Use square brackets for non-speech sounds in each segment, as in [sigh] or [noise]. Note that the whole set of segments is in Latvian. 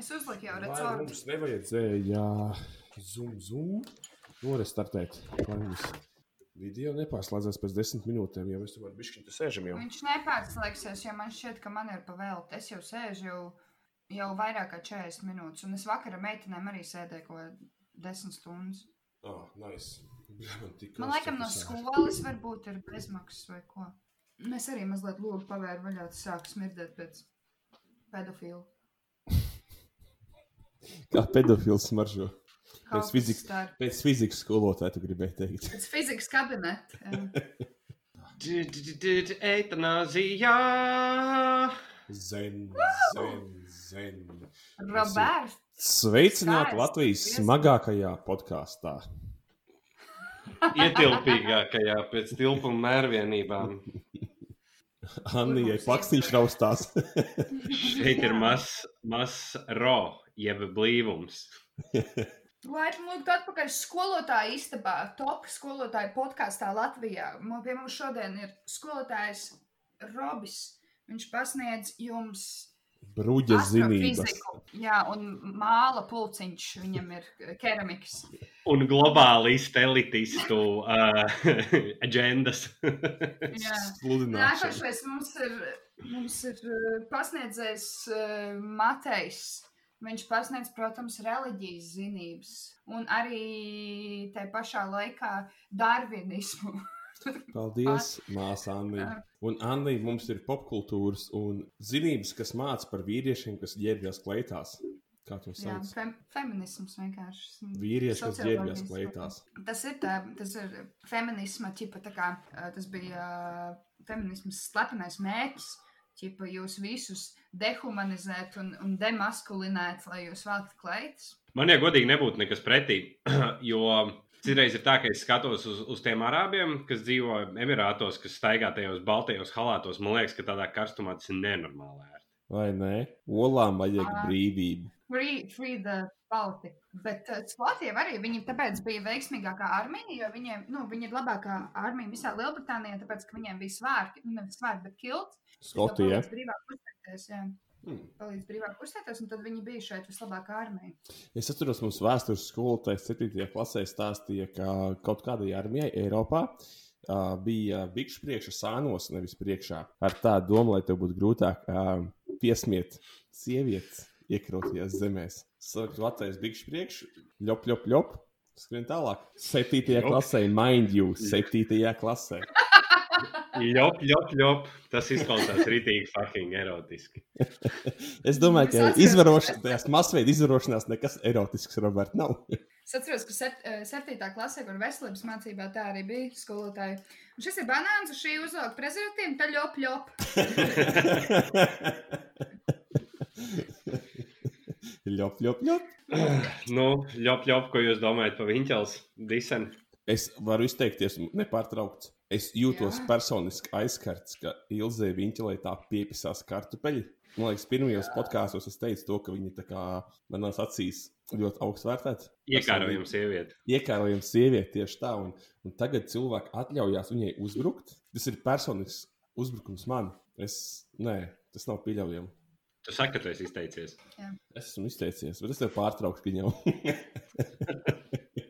Es uzliku jau recepti. mums nevajadzēja zoom, zoom, norestartēt, lai mums video nepārslēdzās pēc desmit minūtēm, jo mēs tomēr bišķiņ te sēžam jau. Viņš nepārslēgsies, jo man šķiet, ka man ir pavēlta. Es jau sēžu jau, jau vairāk kā 40 minūtes, un es vakar ar meitenēm arī sēdēju kādā 10 stundas. Ah, nice. Man, Man liekas, no skolas varbūt ir bezmaksas vai ko. Mēs arī mazliet logu pavēru vaļā, tas sāk smirdēt pēc pedofilu. Kā pedofils smaržo. Pēc fizikas-. Pēc fizikas skolotāja tu gribēji teikt. Pēc fizikas kabineta. jā. Eitanāzijā! Zen, zen, zen. Roberts. Sveicināti Skaisti. Latvijas smagākajā podkāstā. Ietilpīgākajā pēc tilpuma mērvienībām. Annijai pakstīšu raustās. Šeit ir mazs maz ro, jeb blīvums. [laughs] Laipni lūgt atpakaļ skolotāja istabā, top skolotāja podkāstā Latvijā. Man pie mums šodien ir skolotājs Robis. Viņš pasniedz jums Bruģa zinības. Jā, un māla pulciņš viņam ir keramikas. Un globāli elitistu uh, [laughs] agendas. Nākošais mums ir, mums ir pasniedzējs uh, Matejs. Viņš pasniedz, protams, reliģijas zinības un arī tajā pašā laikā darvinismu. [laughs] Paldies, māsa Anna. Un Anna, mums ir popkultūras un zinības, kas māca par vīriešiem, kas ģērbjas kleitās. Kā to Jā, sauc? fem, feminisms vienkārši. Vīrieši, kas ģērbjas kleitās. Tas ir, tā, tas ir feminisma ķipa, tā kā tas bija feminismas slepenais mērķis. Ķipa, jūs visus dehumanizēt un, un demaskulinēt, lai jūs velkat kleitas. Man, ja godīgi, nebūtu nekas pretī. [clears throat] Jo citreiz ir tā, ka es skatos uz, uz tiem arābiem, kas dzīvo Emirātos, kas staigā tajos baltajos halātos. Man liekas, ka tādā karstumā tas ir nenormāli. ērti. Vai ne? Olām vajag Ā. brīvību. Free, free the Baltic. Bet uh, Skotiem arī viņi tāpēc bija veiksmīgākā armija, jo viņiem, nu, viņi ir labākā armija visā Lielbritānijā, tāpēc, ka viņiem bija svārki, nu, nevis svārki, bet kilts. Kas tev Skotija. palīdz brīvāk kustēties, jā. Hmm. Palīdz brīvāk kustēties, un tad viņi bija šeit vislabākā armija. Es atceros, mums vēstures skolotājs 7. klasē stāstīja, ka kaut kādai armijai Eiropā uh, bija bikšu priekšā sānos, nevis priekšā. Ar tādu domu, lai tev būtu grūtāk uh, piesmiet sievietes iekrotajās zemēs. Saka, Latvijas bikšu priekšā, ļop, ļop, ļop. Skrien tālāk. 7. Jop. klasē, mind you, 7. klasē. Ļop, ļop, ļop. Tas izklausās [laughs] rītīgi fucking erotiski. Es domāju, ka izvarošanās, tajās masveida izvarošanās nekas erotisks, Robert, nav. Es atceros, ka sept, eh, septītā klasē, kur veselības mācībā tā arī bija skolotāja. Un šis ir banāns, uz šī uzvelk prezervatīvu, tā [laughs] ļop, ļop. ļop, ļop, [sighs] ļop. nu, ļop, ļop, ko jūs domājat par viņķels disenu? Es varu izteikties nepārtraukts. Es jūtos Jā. personiski aizskarts, ka Ilzē Viņķelē tā piepisās kartupeļi. Man liekas, pirmajos podkāstos es teicu to, ka viņi tā kā manās acīs ļoti augstu vērtēti. Iekārojama sieviete. Iekārojama sieviete tieši tā, un, un tagad cilvēki atļaujās viņai uzbrukt. Tas ir personisks uzbrukums man. Es, nē, tas nav pieļaujami. Tu saki, ka tu esi izteicies. Es esmu izteicies, bet es tev pārtraukšu viņu. [laughs]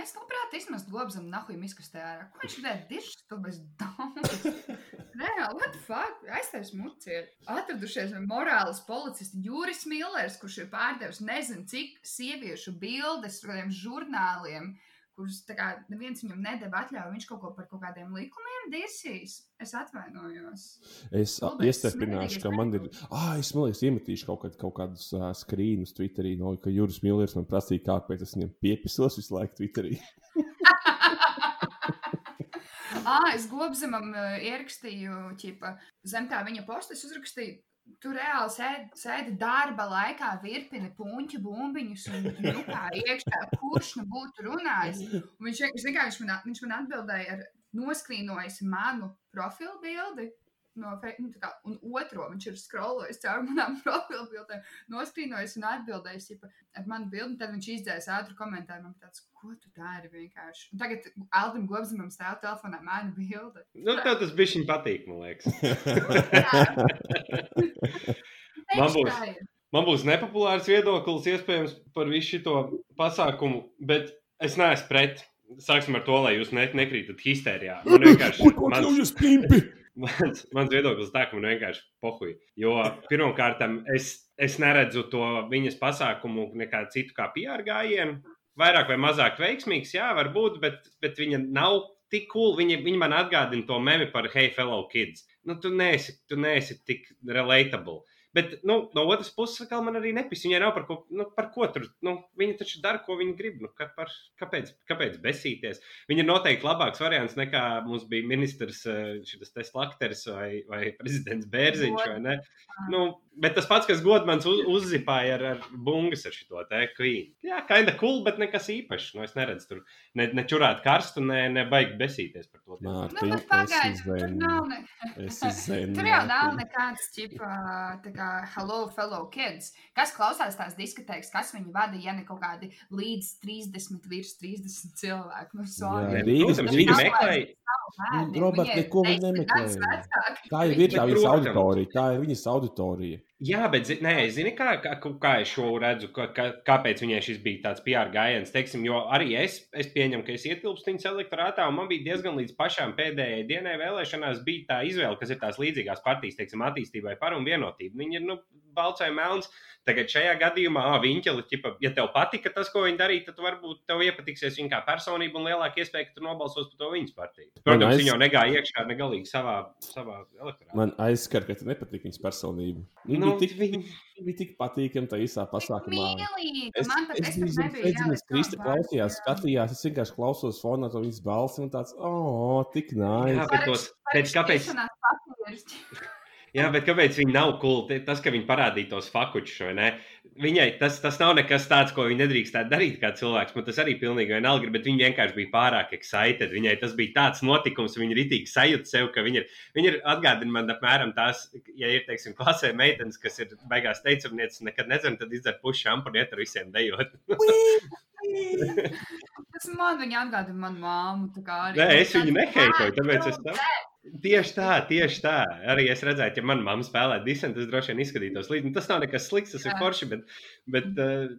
Es labprāt izmestu globzam nahuj miskastē ārā. Ko viņš redz? Dišs, tu bez daudzes. Reāli, what the fuck? Aiztais muciet. Atradušies morāls policists Jūris Millers, kurš ir pārdevis nezinu cik sieviešu bildes kādiem žurnāliem, kurus kā neviens viņam nedēva atļauju. Viņš kaut ko par kaut kādiem likumiem dirsīs. Es atvainojos. Es iestiprināšu, ka man ir. Ah, es domāju, es iemetīšu kaut, kad, kaut kādus uh, skrīnus Twitterī, no ka Juris Millers man prasīja, kāpēc es viņam piepisos visu laiku Twitterī. [laughs] Ah, es globzemam ierakstīju, ķipa, zem tā viņa posta, es uzrakstīju. Tu reāli sēdi, sēdi darba laikā, virpini puņķu bumbiņus un kā iekšā, kurš nu būtu runājis. Un viņš, vienkārši- viņš, man, viņš man atbildēja ar noskrīnojis manu profilu bildi. No, nu, tā kā, un otro viņš ir skrolojis caur manām [laughs] profilu bildēm, noskrīnojis un atbildējis ķipa, ar manu bildi. Tad viņš izdzēs ātru komentāru. Man tāds, ko tu dari vienkārši? Un tagad Aldim Gobzemam stāv telefonā mana bilde. Nu, tev tas bija viņa patīk, man liekas. [laughs] Man būs- tā ir. man būs nepopulārs viedoklis iespējams par visu šo pasākumu, bet es neesmu pret. Sāksim ar to, lai jūs ne, nekrītat histērijā. Man vienkārši Mans... pimpi! Mans, mans viedoklis tā, ka man vienkārši pohuļ. Jo pirmkārt, es, es neredzu to viņas pasākumu nekā citu kā PR gājienu. Vairāk vai mazāk veiksmīgs, jā, varbūt, bet, bet viņa nav tik cool. Viņa, viņa man atgādina to memi par Hey, fellow kids. Nu, tu neesi, tu neesi tik relatable. Bet nu, no otras puses, man arī nepis. Viņai nav par ko, nu, par ko tur. Nu, viņa taču dara, ko viņa grib. Nu, kā par, kāpēc, kāpēc besīties? Viņa ir noteikti labāks variants nekā mums bija ministrs eh, šis Slakters vai, vai prezidents Bērziņš. Vai nu, bet tas pats, kas godmans uz, uzzipāja ar, ar bungas ar šo te kvīnu. Jā, kaida cool, bet nekas īpašs. Nu, es neredzu tur ne, ne čurāt karstu, ne, ne baigi besīties par to. Nā, nu, pagaidzi, tur nav ne... [laughs] tur jau nav nekāds ķipa, tā kā hello, fellow kids. Kas klausās tās diskotēkas, kas viņi vada, ja ne kaut kādi līdz 30, virs 30 cilvēku. Nu, sorry. Jā, Rīgas, viņi meklēja. Robert, neko nemeklēja. Tā ir ir tā viņas auditorija, tā ir viņas auditorija. Jā, bet nē, zini, kā, kā, kā es šo redzu, kā, kāpēc viņai šis bija tāds PR gājiens. Teiksim, jo arī es, es pieņemu, ka es ietilpstu viņas elektorātā, un man bija diezgan līdz pašām pēdējai dienai vēlēšanās, bija tā izvēle, kas ir tās līdzīgās partijas, teiksim, attīstībai par un vienotību. Viņi ir, nu, balts vai melns. Tagad šajā gadījumā, ah, viņķeli, ķipa, ja tev patika tas, ko viņi darīja, tad varbūt tev iepatiksies viņa kā personība un lielāka iespēja, ka tu nobalsos par to viņas partiju. Protams, aiz... viņa jau negāja iekšā negalīgi savā, savā elektorātā. Man aizskar, ka tu nepatīk viņas personība. Viņa nu, bija tik, viņi... bija tik patīkama tajā īsā pasākumā. Es, man pat es, es, es nezinu, es Krista klausījās, skatījās, es vienkārši klausos fonā to viņas balsi un tāds, oh, tik nājas. Jā, bet tos, pēc kāpēc? Jā, bet kāpēc viņi nav cool? Tas, ka viņi parādīja tos fakučus, vai ne? Viņai tas, tas nav nekas tāds, ko viņa nedrīkstētu darīt kā cilvēks. Man tas arī pilnīgi vienalga, bet viņa vienkārši bija pārāk excited. Viņai tas bija tāds notikums, viņa ritīgi sajūta sev, ka viņa ir, viņa ir atgādina man apmēram tās, ja ir, teiksim, klasē meitenes, kas ir beigās teicamnieces, nekad nezinu, tad izdzer pušu šampuni, iet ar visiem dejot. tas man viņa atgādina manu māmu. Nē, es viņu neheitoju, tāpēc es tam. Tieši tā, tieši tā. Arī es redzēju, ja manā mamā spēlē disentu, tas droši vien izskatītos līdzi. Nu, tas nav nekas slikts, tas Jā. ir forši. Bet, bet uh,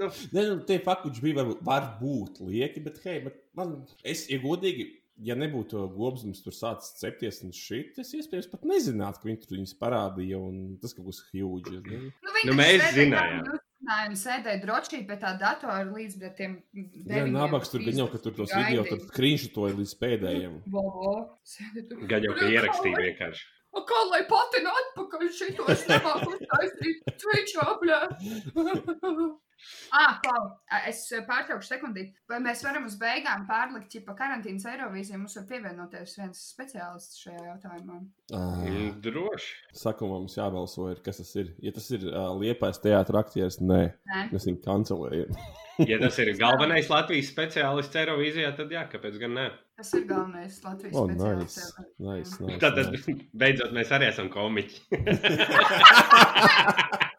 nu. Ne, nu, tie fakti bija varbūt, varbūt lieki, bet, hei, bet man, es, ja godīgi, ja nebūtu gobsmas tur sācis cepties un šit, es iespējams pat nezinātu, ka viņi tur viņus parādīja un tas kaut kas huge. Nu, nu, mēs zinājām. Nu, Nē, sēdēja drošī pie tā datora līdz tiem deviņiem. Jā, nabaks tur gan jau, ka tur tos video tur skrīnšotoja līdz pēdējiem. [laughs] Gan jau, ka ierakstīja vienkārši. A, kā lai patina atpakaļ šito, es nemāku uztaisīt Twitchā, [laughs] bļā. Ah, Klau, es pārtraukšu sekundīti. Vai mēs varam uz beigām pārlikt, ja pa karantīnas Eirovīziju mums var pievienoties viens speciālists šajā jautājumā? Uh, droši. Saku, mums jābalso, ir, kas tas ir. Ja tas ir uh, liepais teātris aktieris, nē, nē. mēs viņu kancelējam. ja tas ir galvenais Latvijas speciālists Eirovīzijā, tad jā, kāpēc gan ne? Tas ir galvenais Latvijas oh, speciālists. Nice, nice, nice, tad, tad nice. beidzot mēs arī esam komiķi. [laughs] [laughs] [laughs]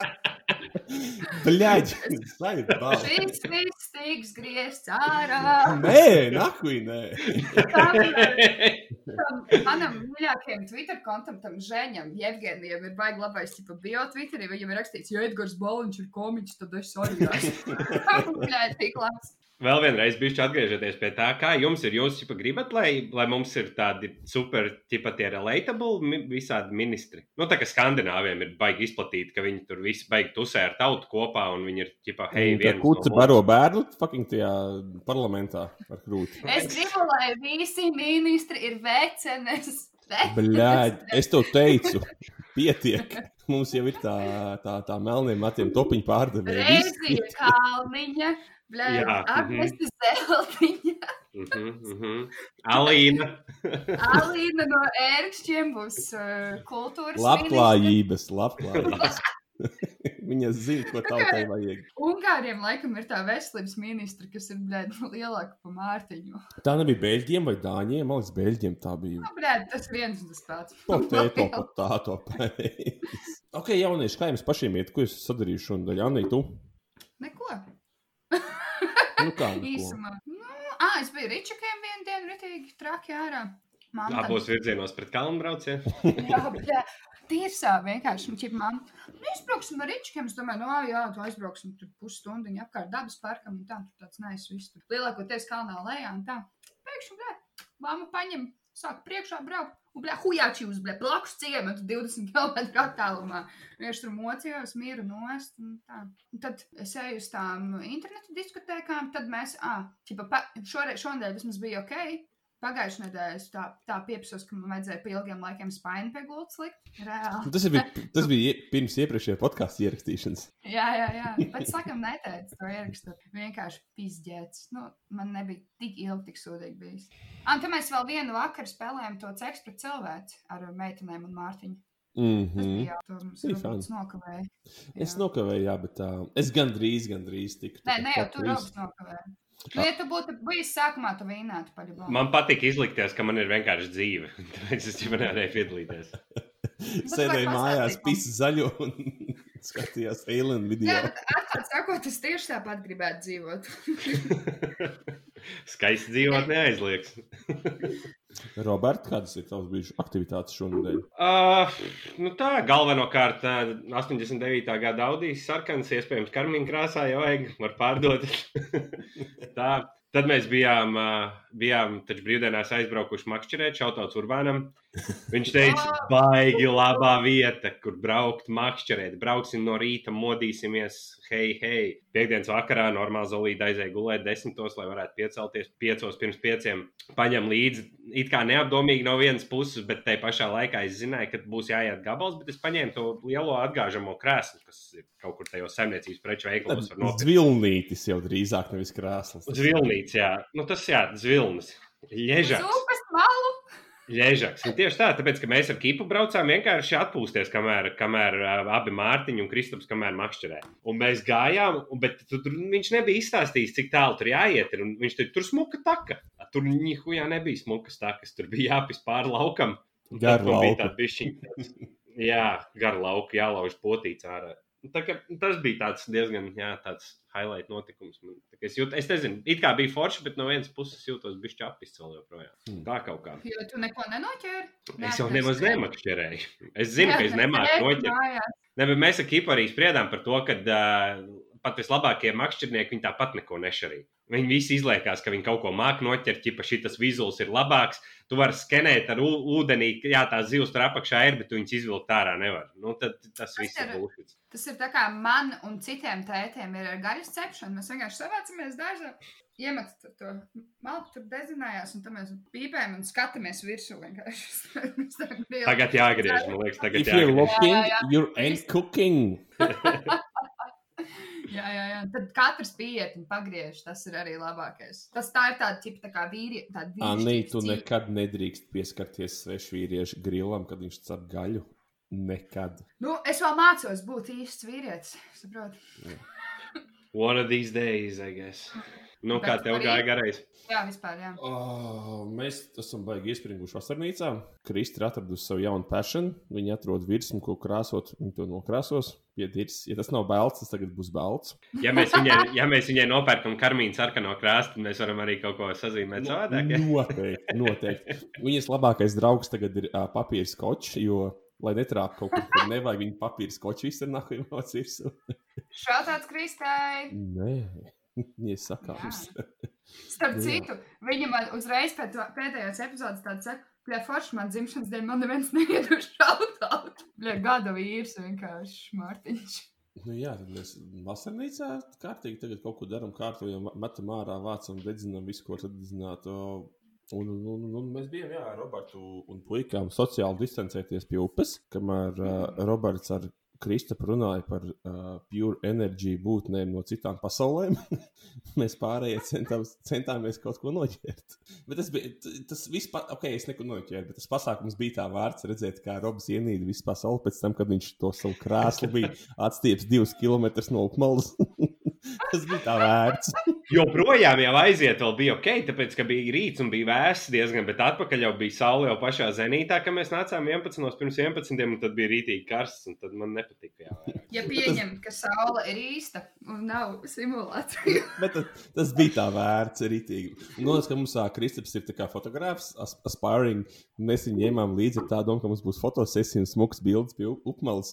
Bļaigi, šis viss tiks griezts ārā. Nē, nahuj, nē. Manam mīļākajam Twitter kontam, tam Žēņam, Jevgenijam, ir baigi labais, ja bio Twitterī, viņam ir rakstīts, ja Edgars Baliņš ir komiķis, tad es arī esmu. Bļaigi, tik labs. Vēl vienreiz, bišķi atgriežoties pie tā, kā jums ir. Jūs jau gribat, lai, lai mums ir tādi super, tipa tie relatable visādi ministri. Nu, tā kā skandināviem ir baigi izplatīti, ka viņi tur visi baigi tusē ar tautu kopā un viņi ir, tipa, hei, viens. Kurts no baro bērnu, fucking tajā parlamentā ar krūti. Es gribu, lai visi ministri ir vecenes. Bļāģ, es to teicu. Pietiek. Mums jau ir tā, tā, tā melniem matiem topiņu pārdevēja. Reizija kalniņa. Blēm, Agnese Zeltiņa. Alīna. Alīna no ērkšķiem būs uh, kultūras. Labklājības, labklājības. [laughs] Viņa zina, ko tautai vajag. Ungāriem laikam ir tā veselības ministra, kas ir blēd, [laughs] lielāka par Mārtiņu. Tā nebija Beļģiem vai Dāņiem, man liekas, Beļģiem tā bija. Nu, blēd, tas viens un tas pats. [laughs] To tēto pat tā, to pēc. ok, jaunieši, kā jums pašiem iet, ko jūs sadarījuši un daļā, Anī, tu? Neko. Nu, kā, Īsumā. Nu, ā, es biju Ričakiem vienu dienu ritīgi traki ārā. Abos virzienos pret kalnu braucienu. [laughs] jā, jā. tiesā vienkārši. Nu, ķip, man, nu, izbrauksim ar ričkiem. Es domāju, no, jā, tu aizbrauksim tur pusstundu apkārt dabas parkam un tā. Tur tāds nais viss. Tur lielākoties kalnā lejā un tā. Pēkšņi, blē, mamma paņem, sāk priekšā braukt. Un, blē, hujāči uz, blē, blakus ciematu 20 km attālumā. Vienkārši tur mocījos, mieru nost. Un tā. un tad es eju uz tām internetu diskotēkām, tad mēs, ah, šonadēļ vismaz bija ok. Pagājušajā nedēļā es tā, tā pieprasīju, ka man vajadzēja pie ilgiem laikiem spaini pie gultas likt. Reāli. Nu, Tas bija, [laughs] tas bija pirms iepriekšējā podkāstu ierakstīšanas. Jā, jā, jā. Bet, sakam, neteicu to ierakstot. Vienkārši pizdzēts. Nu, man nebija tik ilgi, tik sūdīgi bijis. Un tad mēs vēl vienu vakaru spēlējām to ceks pret cilvēku ar meitenēm un Mārtiņu. Mm Tas -hmm. bija Bija robots nokavēja. Es Jā. nokavēju, jā, bet tā, es gandrīz, gandrīz tiku. Nē, kā jau tur robots nokavēja. Nu, ja tu būtu bijis sākumā, tu vīnētu paļāvā. Man patīk izlikties, ka man ir vienkārši dzīve. [laughs] Tāpēc es jau nevarēju piedalīties. Sēdēju mājās, pisa zaļo un [laughs] skatījās alien video. Jā, atklāt sakot, es tieši tāpat gribētu dzīvot. [laughs] Skaisti dzīvot neaizliegs. Roberts, kādas ir tavas bijušas aktivitātes šonadēļ? Uh, nu tā, galvenokārt, uh, 89. gada Audijas sarkans, iespējams, karmīna krāsā jau vajag, var pārdot. [laughs] tā. Tad mēs bijām, uh, bijām taču brīvdienās aizbraukuši makšķerēt, šautauts Urbānam. Viņš [laughs] teica, baigi labā vieta, kur braukt makšķerēt. Brauksim no rīta, modīsimies, hei, hei. Piektdienas vakarā normāli zolīti aizēja gulēt desmitos, lai varētu piecelties piecos pirms pieciem. Paņem līdzi, it kā neapdomīgi no vienas puses, bet tai pašā laikā es zināju, ka būs jāiet gabals, bet es paņēmu to lielo atgāžamo krēslu, kas ir kaut kur tajos saimniecības preču veikalos. var nopirkt. Zvilnītis jau drīzāk nevis krāslas. Zvilnīts, jā. Nu, tas jā, zvilnis. Ļežaks. Ļežaks. Un tieši tā, tāpēc, ka mēs ar Kipu braucām vienkārši atpūsties, kamēr, kamēr abi Mārtiņi un Kristaps kamēr makšķerē. Un mēs gājām, un, bet tu, tur viņš nebija izstāstījis, cik tālu tur jāiet. ir, Un viņš teica, tur smuka taka. A, Tur nihujā nebija smukas takas, tur bija jāpis pāri laukam. Un Gar tad man bija lauku. Jā, gar lauku, jālauž potīts ārā. Tā, kā, tas bija tāds diezgan jā, tāds highlight notikums. Man, tā, es, jūt, es nezinu, it kā bija forši, bet no vienas puses jūtos bišķi apists vēl joprojām. Hmm. Tā kaut kā. Jo tu neko nenoķēri. Es jau nemaz nemakšķerēju. Es zinu, ka es [laughs] nemāku noķert. Ne, bet mēs ar Kipu arī spriedām par to, ka uh, pat vislabākie makšķernieki viņi tāpat neko nešarīja. Viņi visi izliekās, ka viņi kaut ko māca noķert, ja šis vizuāls ir labāks. Tu vari skenēt ar ūdenī, jā, tās zivs tur apakšā ir, bet tu viņus izvilkt ārā nevar. Nu, tad tas viss ir bullshit. Tas ir tā kā man un citiem tētiem ir ar gaļas cepšanu. Mēs vienkārši savācamies dārzā, iemetam to malku, tur dezinājās, un tad mēs pīpējam un skatāmies virsū. [laughs] Tagad jāgriež, man liekas, tagad If you're jāgriež. looking, Jā, jā. you're ain't cooking. [laughs] Jā, jā, jā. Tad katrs pieiet un pagriež. Tas ir arī labākais. Tas tā ir tāda tipa tā kā vīri, tāda Anī, tu nekad nedrīkst pieskarties svešvīriešu grilam, kad viņš cep gaļu. Nekad. Nu, es vēl mācos būt īsts vīrietis. Saproti? One of these days, I guess. Nu, kā Bet tev arī- gāja garais? Jā, vispār. Jā. Oh, mēs esam baigi iespringuši vasarnīcā. Kristi ir atradusi savu jaunu passion. Viņa atrod virsmu, ko krāsot. Viņa to nokrāsos. Piedirs. Ja tas nav balts, tas tagad būs balts. Ja mēs viņai, ja mēs viņai nopērkam karmīnu sarkano krāstu, tad mēs varam arī kaut ko sazīmēt savādāk. ja? Noteikti, noteikti. Viņas labākais draugs tagad ir uh, papīra skočs, jo, lai netrāptu kaut kur, kur nevajag viņa papīra skoču izsarnāku emots virsū. Šāds kristāli. Nē, viņa sakāms. Starp citu, viņa man uzreiz pēc pēdējās epizodes tāda saka, ka forši man dzimšanas dēļ man neviens neiedos šautāt. Bļa, gada vīrs vienkārši Mārtiņš. Nu, jā, tad mēs vasarnīcā kārtīgi tagad kaut ko darām, kārtojam, metam ārā, vācam, dedzinām visu, ko dedzināt. o, Un, un, un, un mēs bijām jā, ar Robertu un puikām sociāli distancēties pie upes, kamēr uh, Roberts ar Kristapu runāja par uh, pure enerģiju būtnēm no citām pasaulēm. [laughs] mēs pārējie centām, centāmies kaut ko noķert. Bet tas bija tas viss, pa- ok, es neko noķēru, bet tas pasākums bija tā vērts redzēt, kā Robs ienīda visu pasauli pēc tam, kad viņš to savu krēslu bija [laughs] atstieps divus kilometrus no upmalas. [laughs] tas bija tā vērts. Joprojām jau aiziet, vēl bija ok, tāpēc, ka bija rīts un bija vēss diezgan, bet atpakaļ jau bija saule jau pašā zenītā, kad mēs nācām 11. pirms 11. un tad bija rītīgi karsts, un tad man nepatika. Jā, vairāk. Ja pieņem, ka saule ir īsta un nav simulācija. [laughs] Bet tas, tas bija tā vērts, rītīgi. Un liekas, ka mums Kristaps ir tā kā fotogrāfs, as, aspiring. Mēs viņu ņēmām līdzi ar tā domu, ka mums būs fotosesija un smuks bildes pie up- upmalas.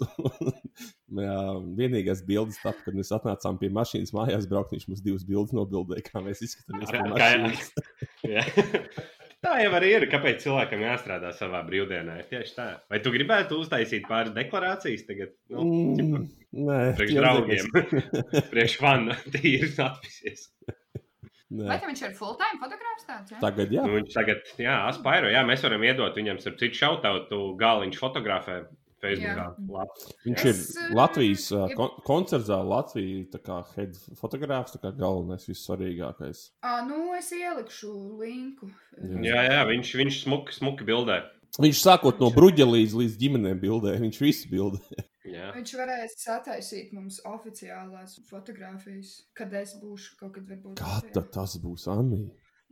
[laughs] Jā, vienīgais bildes tap, kad mēs atnācām pie mašīnas mājās braukt, viņš mums divas bildes nobildēja, kā mēs izskatāmies pie Kā-. [laughs] Tā jau arī ir. Kāpēc cilvēkam jāstrādā savā brīvdienā? Tieši tā. Vai tu gribētu uztaisīt pāris deklarācijas tagad? Nu, Mm, Nē, priekš draugiem. [laughs] Priekš vana tīri atpisies. Vai Nē. tam viņš ir full-time fotogrāfs tāds? Ja? Tagad, jā. Nu, viņš tagad, jā, aspēro, jā, mēs varam iedot viņam, starp citu, šautautu gāliņš fotografē Facebookā. Lab. Viņš Es, ir eh, Latvijas uh, ja- kon koncertā, Latvijas tā kā head fotogrāfs, tā kā galvenais, vissvarīgākais. À, nu, es ielikšu linku. Jā. Jā, jā, viņš, viņš smuki, smuki bildē. Viņš sākot no bruģa līdz, līdz ģimenēm bildē, viņš visu bildē. Jā. Viņš varēs sataisīt mums oficiālās fotogrāfijas, kad es būšu kaut kad varbūt. Kā Latvijā. tad tas būs, Anī?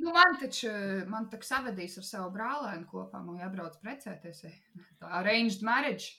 Nu, man taču, man taču savedīs ar savu brālēnu kopā, man jābrauc precēties. Tā arranged marriage.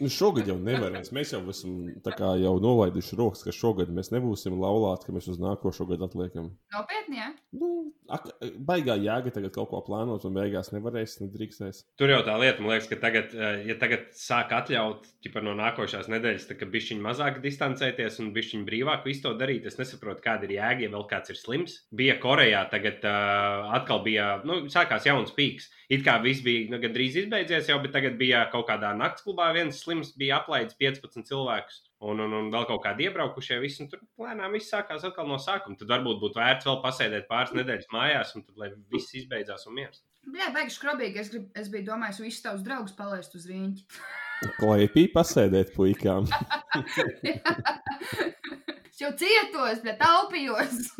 Nu, šogad jau nevarēs. Mēs jau esam tā kā jau nolaiduši rokas, ka šogad mēs nebūsim laulāti, ka mēs uz nākošo gadu atliekam. Nopietni, jā? Nu, ak, baigā jēga tagad kaut ko plānot, un beigās nevarēs, nedrīkstēs. Tur jau tā lieta, man liekas, ka tagad, eh, ja tagad sāk atļaut, ķipa no nākošās nedēļas, tad bišķiņi mazāk distancēties un bišķiņi brīvāk visu to darīt. Es nesaprotu, kāda ir jēga, ja vēl kāds ir slims. Bija Korejā, tagad uh, atkal bija, nu, sākās jauns pīks. It kā viss bija nu, gandrīz izbeidzies jau, bet tagad bija kaut kādā naktsklubā viens slims, bija aplaidis 15 cilvēkus. Un, un, un vēl kaut kādi iebraukušie, visi, un tur lēnām viss sākās atkal no sākuma. Tad varbūt būtu vērts vēl pasēdēt pāris nedēļas mājās, un tad, lai viss izbeidzās un miers. Jā, beigšu skrobīgi. Es, grib, es biju domājis, visus tavus draugus palaist uz rīņķi. [laughs] Klēpī pasēdēt puikām. [laughs] es jau cietos, bet taupījos.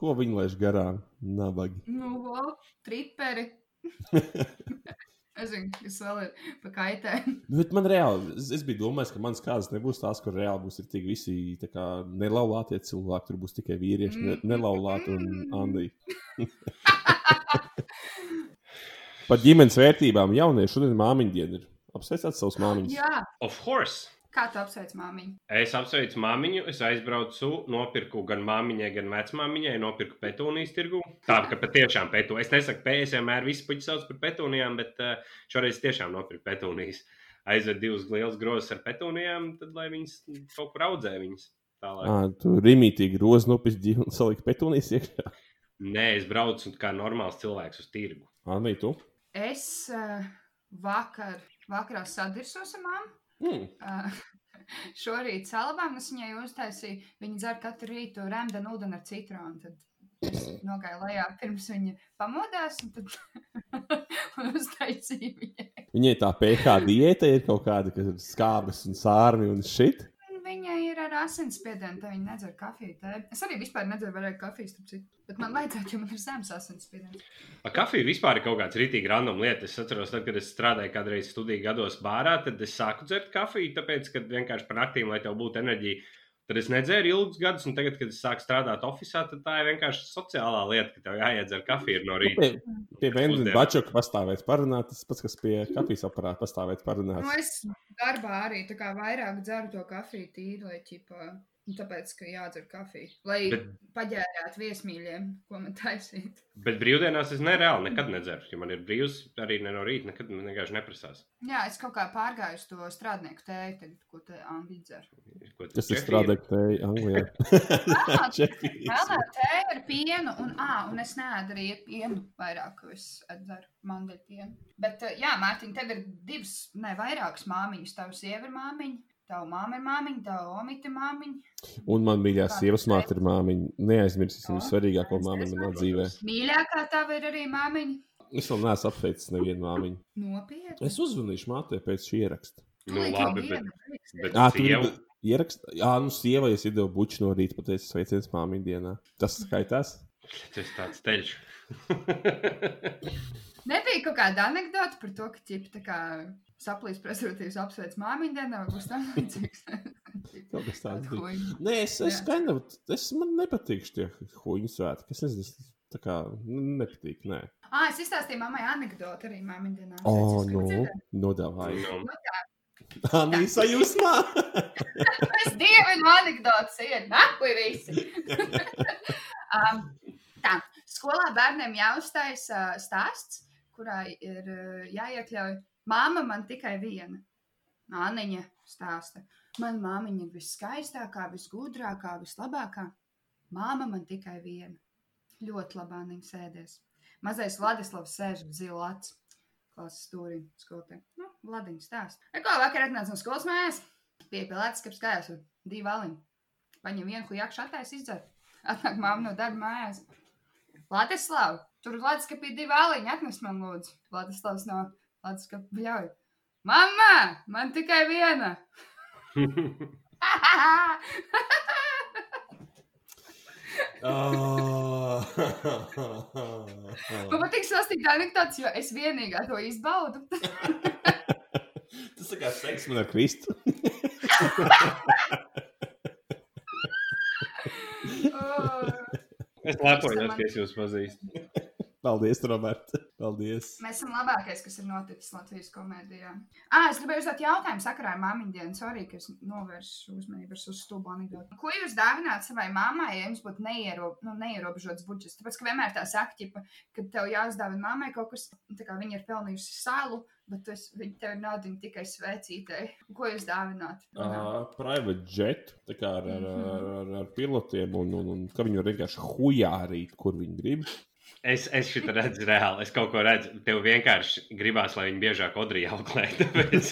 Ko viņi laiž garām? Nabagi. nu, triperi. [laughs] es zinu, kas vēl ir pa kaitē. Nu, [laughs] Bet man reāli, es, es biju domājis, ka manas kādas nebūs tās, kur reāli būs tik visi tā kā nelaulātie cilvēki. Tur būs tikai vīrieši, ne, nelaulāti un [laughs] Andija. Par ģimenes vērtībām jaunieši šodien māmiņu diena ir. Apsveicāt savus māmiņus. Jā, Of course! Kā tu apsveic māmiņu? Es apsveicu māmiņu, es aizbraucu, nopirku gan māmiņai, gan vecmāmiņai, nopirku petūnijas tirgu. Tā kā patiešām petūnijas. Es nesaku, ka es vienmēr visu puķi sauc par petūnijām, bet uh, šoreiz tiešām nopirku petūnijas. Aizved divus lielus grozus ar petūnijām, tad lai viņas kaut kur audzē viņas. Tālāk. À, tu rīmītīgi grozi nopietni un saliki petunijas iekšā. Nē, es braucu kā normāls cilvēks uz tirgu. Anī, tu? Es uh, vakar, vakarā sadirsos ar māmu. Mm. [laughs] Uh, šorīt salabām es viņai uztaisīju. Viņa dzer katru rītu rēmdenu ūdeni ar citronu. Tad es nogāju lejā pirms viņa pamodās un tad [laughs] uztaisīju viņai. Viņai tā pH diēta ir kaut kāda, kas ir skābes un sārmi un šit. Ar asinsspiedienu, tā viņa nedzer kafiju. Tē. Es arī vispār nedzeru vairāk kafijas. Bet man vajadzētu, jo man ir zemes asinsspiediens. Ar kafiju vispār ir kaut kāds rītīgi random lietas. Es atceros, tad, kad es strādāju kādreiz studiju gados bārā, tad es sāku dzert kafiju, tāpēc, ka vienkārši par naktīm, lai tev būtu enerģija. Tad es nedzēru ilgus gadus, un tagad, kad es sāku strādāt oficiālā, tad tā ir vienkārši sociālā lieta, ka tev jāiedzer kafija no rīta. Pie, pie Vendijas Pusdienā. bačoka pastāvēt parunāt, tas pats, kas pie kafijas aparāta pastāvēt parunāt. Nu, es darbā arī tā kā vairāk dzeru to kafiju tīri, lai ķipa. Nu, Tāpēc, ka jādzer kafiju. Lai Bet- paģērētu viesmīļiem, ko man taisīt. Bet brīvdienās es nereāli nekad nedzeru. Ja man ir brīvs, arī ne no rīta, nekad man vienkārši neprasās. Jā, es kaut kā pārgāju uz to strādnieku tēju, tagad, ko te Angļu dzer. Tas ir Čehija? strādājot Anglijā. [laughs] [laughs] Melnā tēja ar pienu, un, à, un es neēdu arī pienu vairāk, ko es dzeru mandeļu pienu. Bet, jā, Mārtiņ, tev ir divas, ne vairākas māmiņas. Tava sieva ir māmiņa, tava māma ir māmiņa, tava omita ir māmiņa. Un man mīļā sievas māte ir māmiņa. Neaizmirsīsim visvarīgāko māmiņu manā dzīvē. Mīļākā tava ir arī māmiņa. Es vēl neesmu apsveicis nevienu māmiņu. Nopietni. Es uzvanīšu mātei pēc šī ieraksta. Nu, labi, bet, bet Jā, tu sievu- gribi ierakstīt. Jā, nu, sievai es iedevu buču no rīta, pateicu, sveiciens māmiņu dienā. Tas skaitās. Tas tāds ceļš. Nebija kaut kāda anekdote par to, ka ķipa tā kā saplīs prezervatīvs apsveic māmiņu dienā, vai būs tam līdzīgs. [laughs] Kaut kas tāds bija. Nē, es, es kind of, es man nepatīk šie huīņu svētki. Es nezinu, tā kā nu, nepatīk. Nē, Ah, es izstāstīju mammai anekdoti arī māmiņu dienā. oh, Es nu, nodāvāju. Tā, [laughs] Anī sajūsmā. [laughs] Es dievinu anekdotas, iet, nakuj visi. um, tā, skolā bērniem jāuzstājas uh, stāsts, kurā ir uh, jāiekļauj māma man tikai viena. Āniņa stāsta. Man māmiņa ir viskaistākā, visgudrākā, vislabākā. Māma man tikai viena. Ļoti labā viņa sēdēs. Mazais Vladislavs sēž uz zila acu. Klases stūrī skolotē. Nu, Vladiņš stāsta. Eko vakar atnāca no skolas mājās. Piepilēts, ka skājās ar divu aliņu. Paņem vienu hujakšu attais izdzert. Atnāk mamma no darba mājās. Vladislav, tur Vladiskapī divi aliņi atnes man lūdzu. Vladislavs no Vladiskapī bļauj. Mamma, man tikai viena. Oh. [laughs] Man patīk sastāstīt anekdotus, jo es vienīgā to izbaudu. [laughs] Tas tā kā seks man ar Kristu. [laughs] Oh. Es lepojos, ka es jūs pazīstu. Paldies, Roberta. Paldies. Mēs esam labākais, kas ir noticis Latvijas komēdijā. Ah, es gribēju uzdot jautājumu sakarā ar māmiņu dienu. Sorry, ka es novēršu uzmanību uz stūbu anekdoti. Ko jūs dāvināt savai mammai, ja jums būtu neiero, nu, neierobežots budžets? Tāpēc, ka vienmēr tā saka, ķipa, ka tev jāuzdāvina mammai kaut kas, tā kā viņa ir pelnījusi salu, bet tas, viņa tev ir naudiņa tikai svecītei. Ko jūs dāvināt? Uh, private jet, tā kā ar, ar, ar, ar, ar pilotiem, un, un, un ka viņi var vienkārši hujārīt, kur viņi grib. Es, es šeit redzu reāli. Es kaut ko redzu. Tev vienkārši gribās, lai viņi biežāk odrī auklē. [laughs] Tāpēc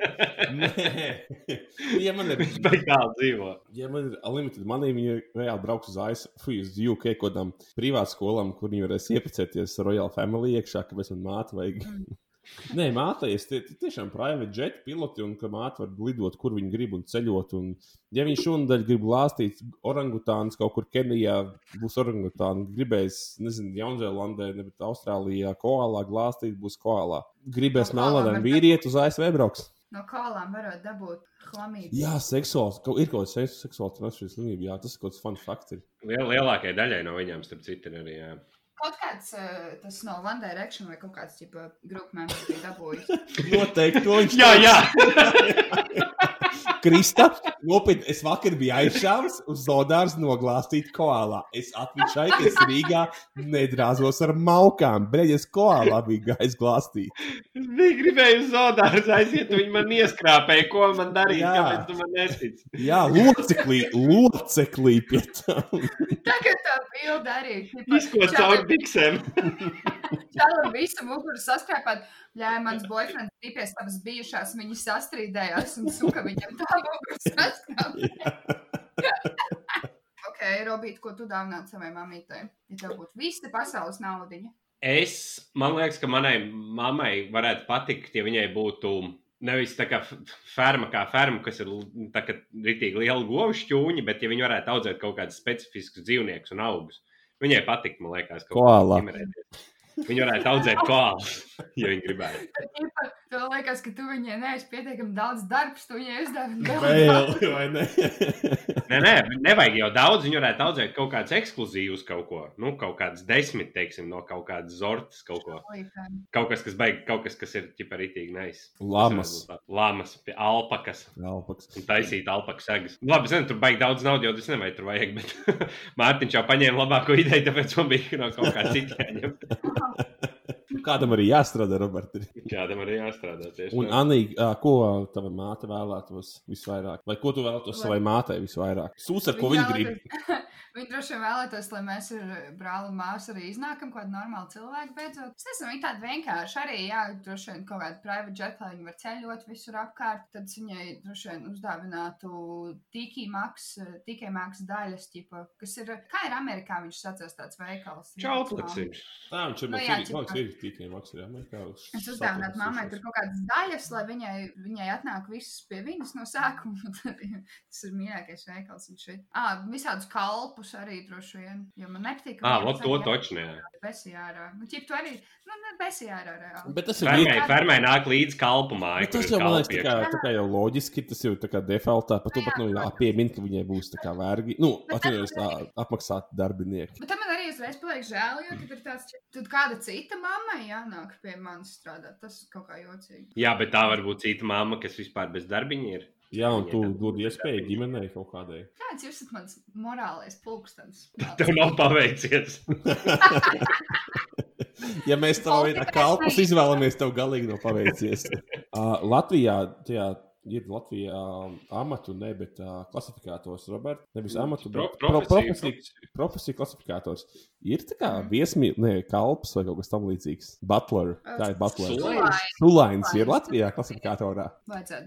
[laughs] Nē, ja man ir, viņš beig tālu dzīvo. ja man ir limited money, viņi reāli brauks uz ASV, uz UK, kaut kādām privātskolām, kur viņi varēs iepacēties Royal Family iekšā, ka mēs man māte vajag. Nē, māteies, tie tie tiešām private jet piloti, un ka māte var lidot, kur viņa grib un ceļot. Un, ja viņš šonadēļ grib lāstīt orangutānus kaut kur Kenijā, būs orangutāni. Gribēs, nezinu, Jaunzēlandē, bet Austrālijā koalā glāstīt, būs koalā. Gribēs No melnādēm var vīriet uz ASV brauks. No kolām varētu dabūt chlamīdu. Jā, seksuāls, kaut, ir kaut kāds seksu- seksuāls transfers slimība, jā, tas ir kaut kāds fun fakts. Liel, lielākajai daļai no viņiem, starp citu, arī. Jā. Kaut kāds uh, tas no One Direction vai kaut kāds tipa grupu members bija dabūjis. [laughs] Noteikti to viņš jā, jā. [laughs] [laughs] Krista, nopietni, es vakar biju aizšāvis uz Zodārs noglāstīt koālā. Es atmišai, ka es Rīgā nedrāzos ar maukām, bet es koālā biju gājis glāstīt. Es biju gribēju uz zodāru aiziet, viņi man ieskrāpēja, ko man darīt. Jā. Kāpēc tu man nestici? Jā, loceklī, loceklī pie tam. Tagad tā bilde arī. Izko caur biksēm. Čalam visu muguru saskrāpāt. Jā, mans boyfriends tipies tavas bijušās, viņi sastrīdējās un suka viņam tā. [laughs] ok, Robīt, ko tu dāvināt savai mamītei? Ja tev būtu visa pasaules naudiņa. Es, man liekas, ka manai mammai varētu patikt, ja viņai būtu nevis tā kā ferma, kā ferma, kas ir kā ritīgi liela govu šķūņa, bet ja viņi varētu audzēt kaut kādus specifiskus dzīvniekus un augus. Viņai patikt, man liekas, kaut Koala. ģimenēties. Viņi varētu audzēt koālu, ja viņi gribētu. Tev liekas, ka tu viņai neesi pietiekami daudz darbs, tu viņai uzdāvini Vēl, vai ne? Nē, nē, nevajag jau daudz. Viņi varētu audzēt kaut kādus ekskluzīvus kaut ko. Nu, kaut kādas desmit, teiksim, no kaut kādas zortas kaut ko. Kaut kas, kas baig, kaut kas, kas ir ķiparītīgi nais. Lamas. Lamas, pie alpakas. Alpaks. Un taisīt alpakas segas. Labi, zinu, tur baigi daudz naudas, jau tas nevajag tur vajag, bet [laughs] Mārtiņš jau paņēma labāko ideju, tāpēc man bija no kaut kā cita jāņem. [laughs] Kādam arī jāstrādā, Roberta. Kādam arī jāstrādā tieši. Un, tā. Anī, ā, ko tava māte vēlētos visvairāk? Vai ko tu vēlētos savai mātei visvairāk? Sūs, ar ko viņa grib. [laughs] Viņi droši vien vēlētos, lai mēs ar brāli un māsu arī iznākam kaut kādu normālu cilvēku beidzot. Es nezinu, viņi tādi vienkārši arī, jā, droši vien kaut kādu private jet, lai viņi var ceļot visur apkārt. Tad viņai droši vien uzdāvinātu tīkī maks, tikai maks daļas, ķipa, kas ir, kā ir Amerikā viņš sacās tāds veikals. Čaupliks viņš. Tā viņš ir. Nu, Man jā, cik- ir tikai maksā. Es uzdāvinātu mammai tur kaut kādas daļas, lai viņai, viņai atnāk viss pie viņas no sākuma. [laughs] Tas ir mīļākais veikals. viņš ir. Ah, visādus kalpus kalpus arī droši vien. Jo man nepatīk. Ah, vot to toču ne. Besijārā. Nu, ķip, tu arī, nu, ne besijārā reāli. Bet tas ir Fermai, viens- fermai nāk līdz kalpu māju. Bet tas jau man liekas, tā kā, tā kā jau loģiski, tas jau tā kā defaultā, pat tu pat nu jāpiemina, ka viņai būs tā kā vergi, nu, atvainojos, apmaksāti darbinieki. Bet tam man arī uzreiz paliek žēl, jo tad ir tāds, tad kāda cita mamma jānāk pie manis strādāt. Tas kaut kā jocīgi. Jā, bet tā var būt cita mamma, kas vispār bez darbiņa ir. Jā, un tu dod iespēju ģimenei kaut kādai. Kāds jūs esat mans morālais pulkstenis? [laughs] Tev nav paveicies. [laughs] Ja mēs tam vietā kalpus izvēlamies, tev galīgi nav paveicies. [laughs] Uh, Latvijā, tajā ir Latvijā amatu, ne, bet uh, klasifikātors, Robert. Nevis amatu, Pro, bet pro, profesija, profesiju, profesiju klasifikātors. Ir tā kā viesmīl, ne, kalps vai kaut kas tam līdzīgs. Butler. Kā ir Butler? Sulains. Sulains ir Latvijā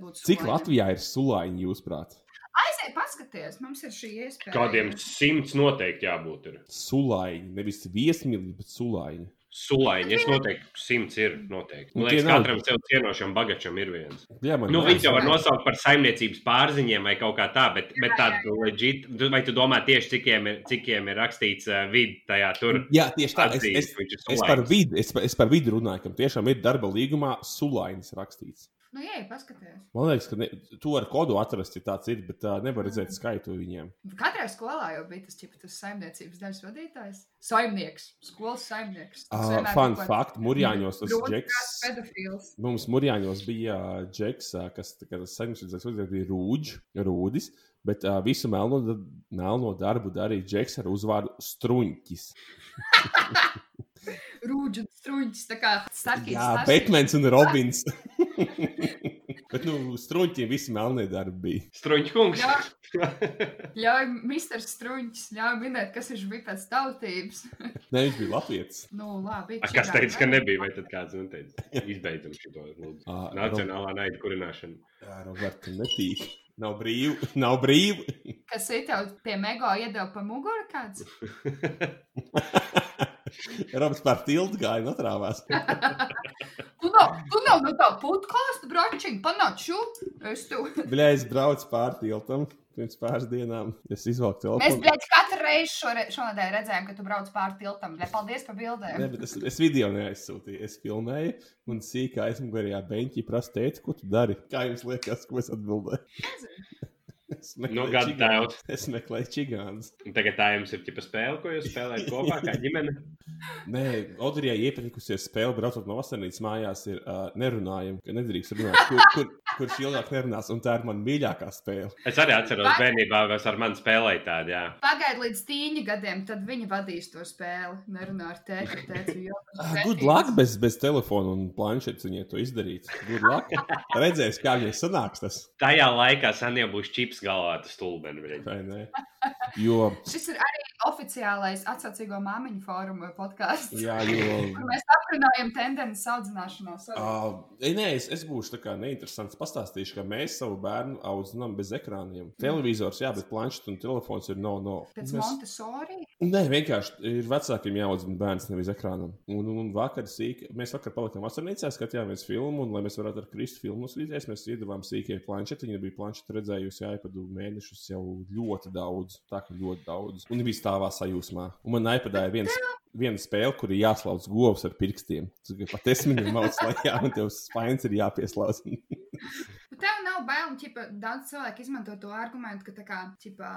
būt Cik. Latvijā ir sulaini, jūsuprāt? Aiziet, paskaties, mums ir šī iespēja. Kādiem simts noteikti jābūt. Ir. Sulaini, nevis viesmīli, bet sulaini. Sulaiņi, es noteikti simts ir noteikti. Man liekas, katram sev cienošam bagačam ir viens. Jā, man Nu, viņš jau var nosaukt par saimniecības pārziņiem vai kaut kā tā, bet, bet tādu legit, tu- vai tu domā tieši, cikiem ir, cikiem ir rakstīts uh, vidi tajā tur? Jā, tieši tā. Es, Atzīst, es, ir es par vidu, es, es par vidu runāju, ka tiešām ir darba līgumā sulainis rakstīts. Nu, jā, paskaties. Man liekas, ka ne, to ar kodu atrast, ja tāds ir, bet uh, nevar redzēt skaitu viņiem. Katrai skolā jau bija tas, čipa, tas saimniecības daļas vadītājs. Saimnieks, skolas saimnieks. Uh, fun fact, Mūrjāņos tas džeks. Pedofils. Mums Mūrjāņos bija džeks, kas tas saimniecības uzdevums bija rūģis, rūdis, bet uh, visu melno, melno darbu darīja džeks ar uzvārdu Struņķis. [laughs] [laughs] Rūģis un struņķis. Tā kā starkīs. Jā, Batmans un Robins. [laughs] bet, nu, Struņķiem visi melnie darbi bija. Struņķkungs. Jā. [laughs] Ļauj, Mr. Struņķis, ļauj minēt, kas viņš bija pēc tautības. Nē, viņš bija Latvijas. Nu, labi. A, Kas teica, ka nebija, vai tad kāds neteica? Izbeidzam šo lūdzu. Nacionālā naida kurināšana. Jā, Roberta, netīk. Nav brīvi. Nav brīvi. Kas ir tev pie mego iedeva pa muguru kāds? Roberts pār tiltu gāja un atrāvās. [laughs] Tu nav, tu nav no tā podkāstu bračiņa, panāc šo. Es tu. Bļā, es braucu pār tiltam pirms pāris dienām. Es izvelku Mēs, telefonu. bļaļ, katru reizi šore, šonadēļ redzējām, ka tu brauc pāri tiltam. Bļaļ, paldies par Nē, bildēm. bet es, es video neaizsūtīju. Es filmēju, un sīkā aizmugurējā beņķī prasa teikt, ko tu dari. Kā jums liekas, ko es atbildēju? Es Nu, meklēju gadu čigānu. tēvs. Es meklēju čigānus. Tagad tā jums ir tipa spēle, ko jūs spēlējat kopā kā ģimene. [laughs] Nē, Audrijai iepatikusies spēle, braucot no vasarnīcas mājās, ir uh, nerunājama, ka nedrīkst runāt, kur, kur, kurš ilgāk nerunās, un tā ir mana mīļākā spēle. Es arī atceros bērnībā, kas ar mani spēlēja tādu, jā. Pagaid līdz tīņa gadiem, tad viņi vadīs to spēli. Nerunā ar tēti, tēti. jo [laughs] Ah, Good luck bez, bez telefona un planšetes viņai to izdarīt. Good luck. Redzēs, kā viņai sanāks tas. Tajā laikā sen jau būs čips galvā, tas stulbeni. Jo, [laughs] Šis ir arī oficiālais atsaucīgo māmiņu fóruma podkāsts. jā, jo [laughs] mēs aprunājam tendences audzināšanās. Uh, nē, es, es būšu tā kā neinteresants. Pastāstīšu, ka mēs savu bērnu audzinām bez ekrāniem. Televizors, jā, bet planšets un telefons ir no. no. Pēc Mēs- Montesori. Nē, vienkārši ir vecākiem jāaudzina bērns, nevis ekrānam. Un, un, un vakar sīk, mēs vakar palikām vasarnīcā, skatījāmies filmu, un, lai mēs varētu ar Kristu filmu skatīties, mēs iedavām sīkajai planšetei. Viņa bija planšeta redzējusi iPadu mēnešus jau ļoti daudz, tā kā ļoti daudz. Un bija stāvā sajūsmā. Un man iPadā ir viens. Viena spēle, kur ir jāslauc govs ar pirkstiem. Tas ir pat es viņam mācu, lai jā, un tev spainis ir jāpieslauc. Bet tev nav bail, un ķipa, daudz cilvēku izmanto to argumentu, ka, kā, ķipa,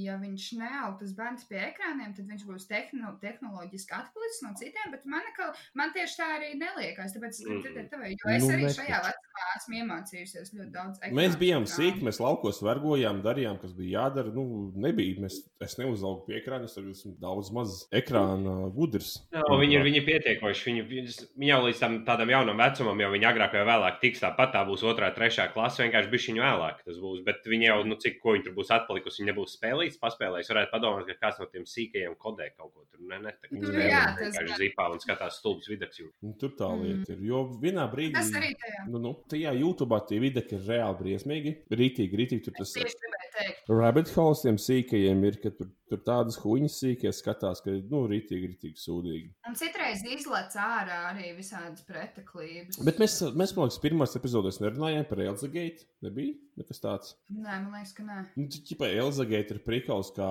ja viņš neaug tas bērns pie ekrāniem, tad viņš būs tehno, tehnoloģiski atpalicis no citiem. Bet man, ka, man tieši tā arī neliekas. Tāpēc es gribu dzirdēt tevi, jo es Nu, arī ne šajā vecumā esmu iemācījusies ļoti daudz. Mēs ekrānu bijām ekrānu. sīki, mēs laukos vergojām, darījām, kas bija jādara. Nu, nebija. Mēs, es neuzaugu pie ekrāna, es esmu daudz maz ekrāna gudrs. Jā, viņi ir viņi pietiekoši. Viņi, viņi jau līdz tam tādam jaunam vecumam, jau viņi agrāk vai vēlāk tiks tāpat. Tā būs otrā, trešā klase. Vienkārši bija viņa vēlāk. Tas būs. Bet viņi jau, nu, cik ko viņi tur būs atpalikusi, viņi nebūs spēlējis, paspēlējis. Varētu padomāt, ka kāds no tiem sīkajiem kodē kaut ko tur. Ne, ne, tā, Nu, kā jā, tas vienkārši gan. zipā un skatās stulbus vidus. Nu, tur tā Mm. lieta ir. Jo vienā brīdī. Tas arī tajā. Nu, nu, tajā YouTube tie videki ir reāli briesmīgi. Rītīgi, rītīgi tur tas teikt. Rabbit holes tiem sīkajiem ir, ka tur, tur tādas huņas sīkie skatās, ka, nu, rītīgi, rītīgi sūdīgi. Un citreiz izlaiž ārā arī visādas preteklības. Bet mēs, mēs man liekas, pirmās epizodēs nerunājām par Elzagate. Nebija nekas tāds. Nē, man liekas, ka nē. Nu, Čipa Elzagate ir prikals, kā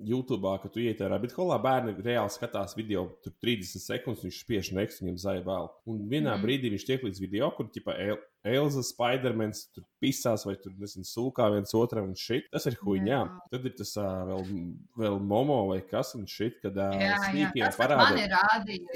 YouTube, ka tu iet ar rabbit holā, bērni reāli skatās video, tur 30 sekundes, viņš spiež nekstu, viņam zaļa vēl. Un vienā mm. brīdī viņš tiek līdz video, kur, ķipa, El Elza, Spidermans tur pisās vai tur, nezinu, sūkā viens otram un šit. Tas ir huņā. Jā. Tad ir tas uh, vēl, vēl momo vai kas un šit, kad uh, Jā, jā. sīkiem man parāda.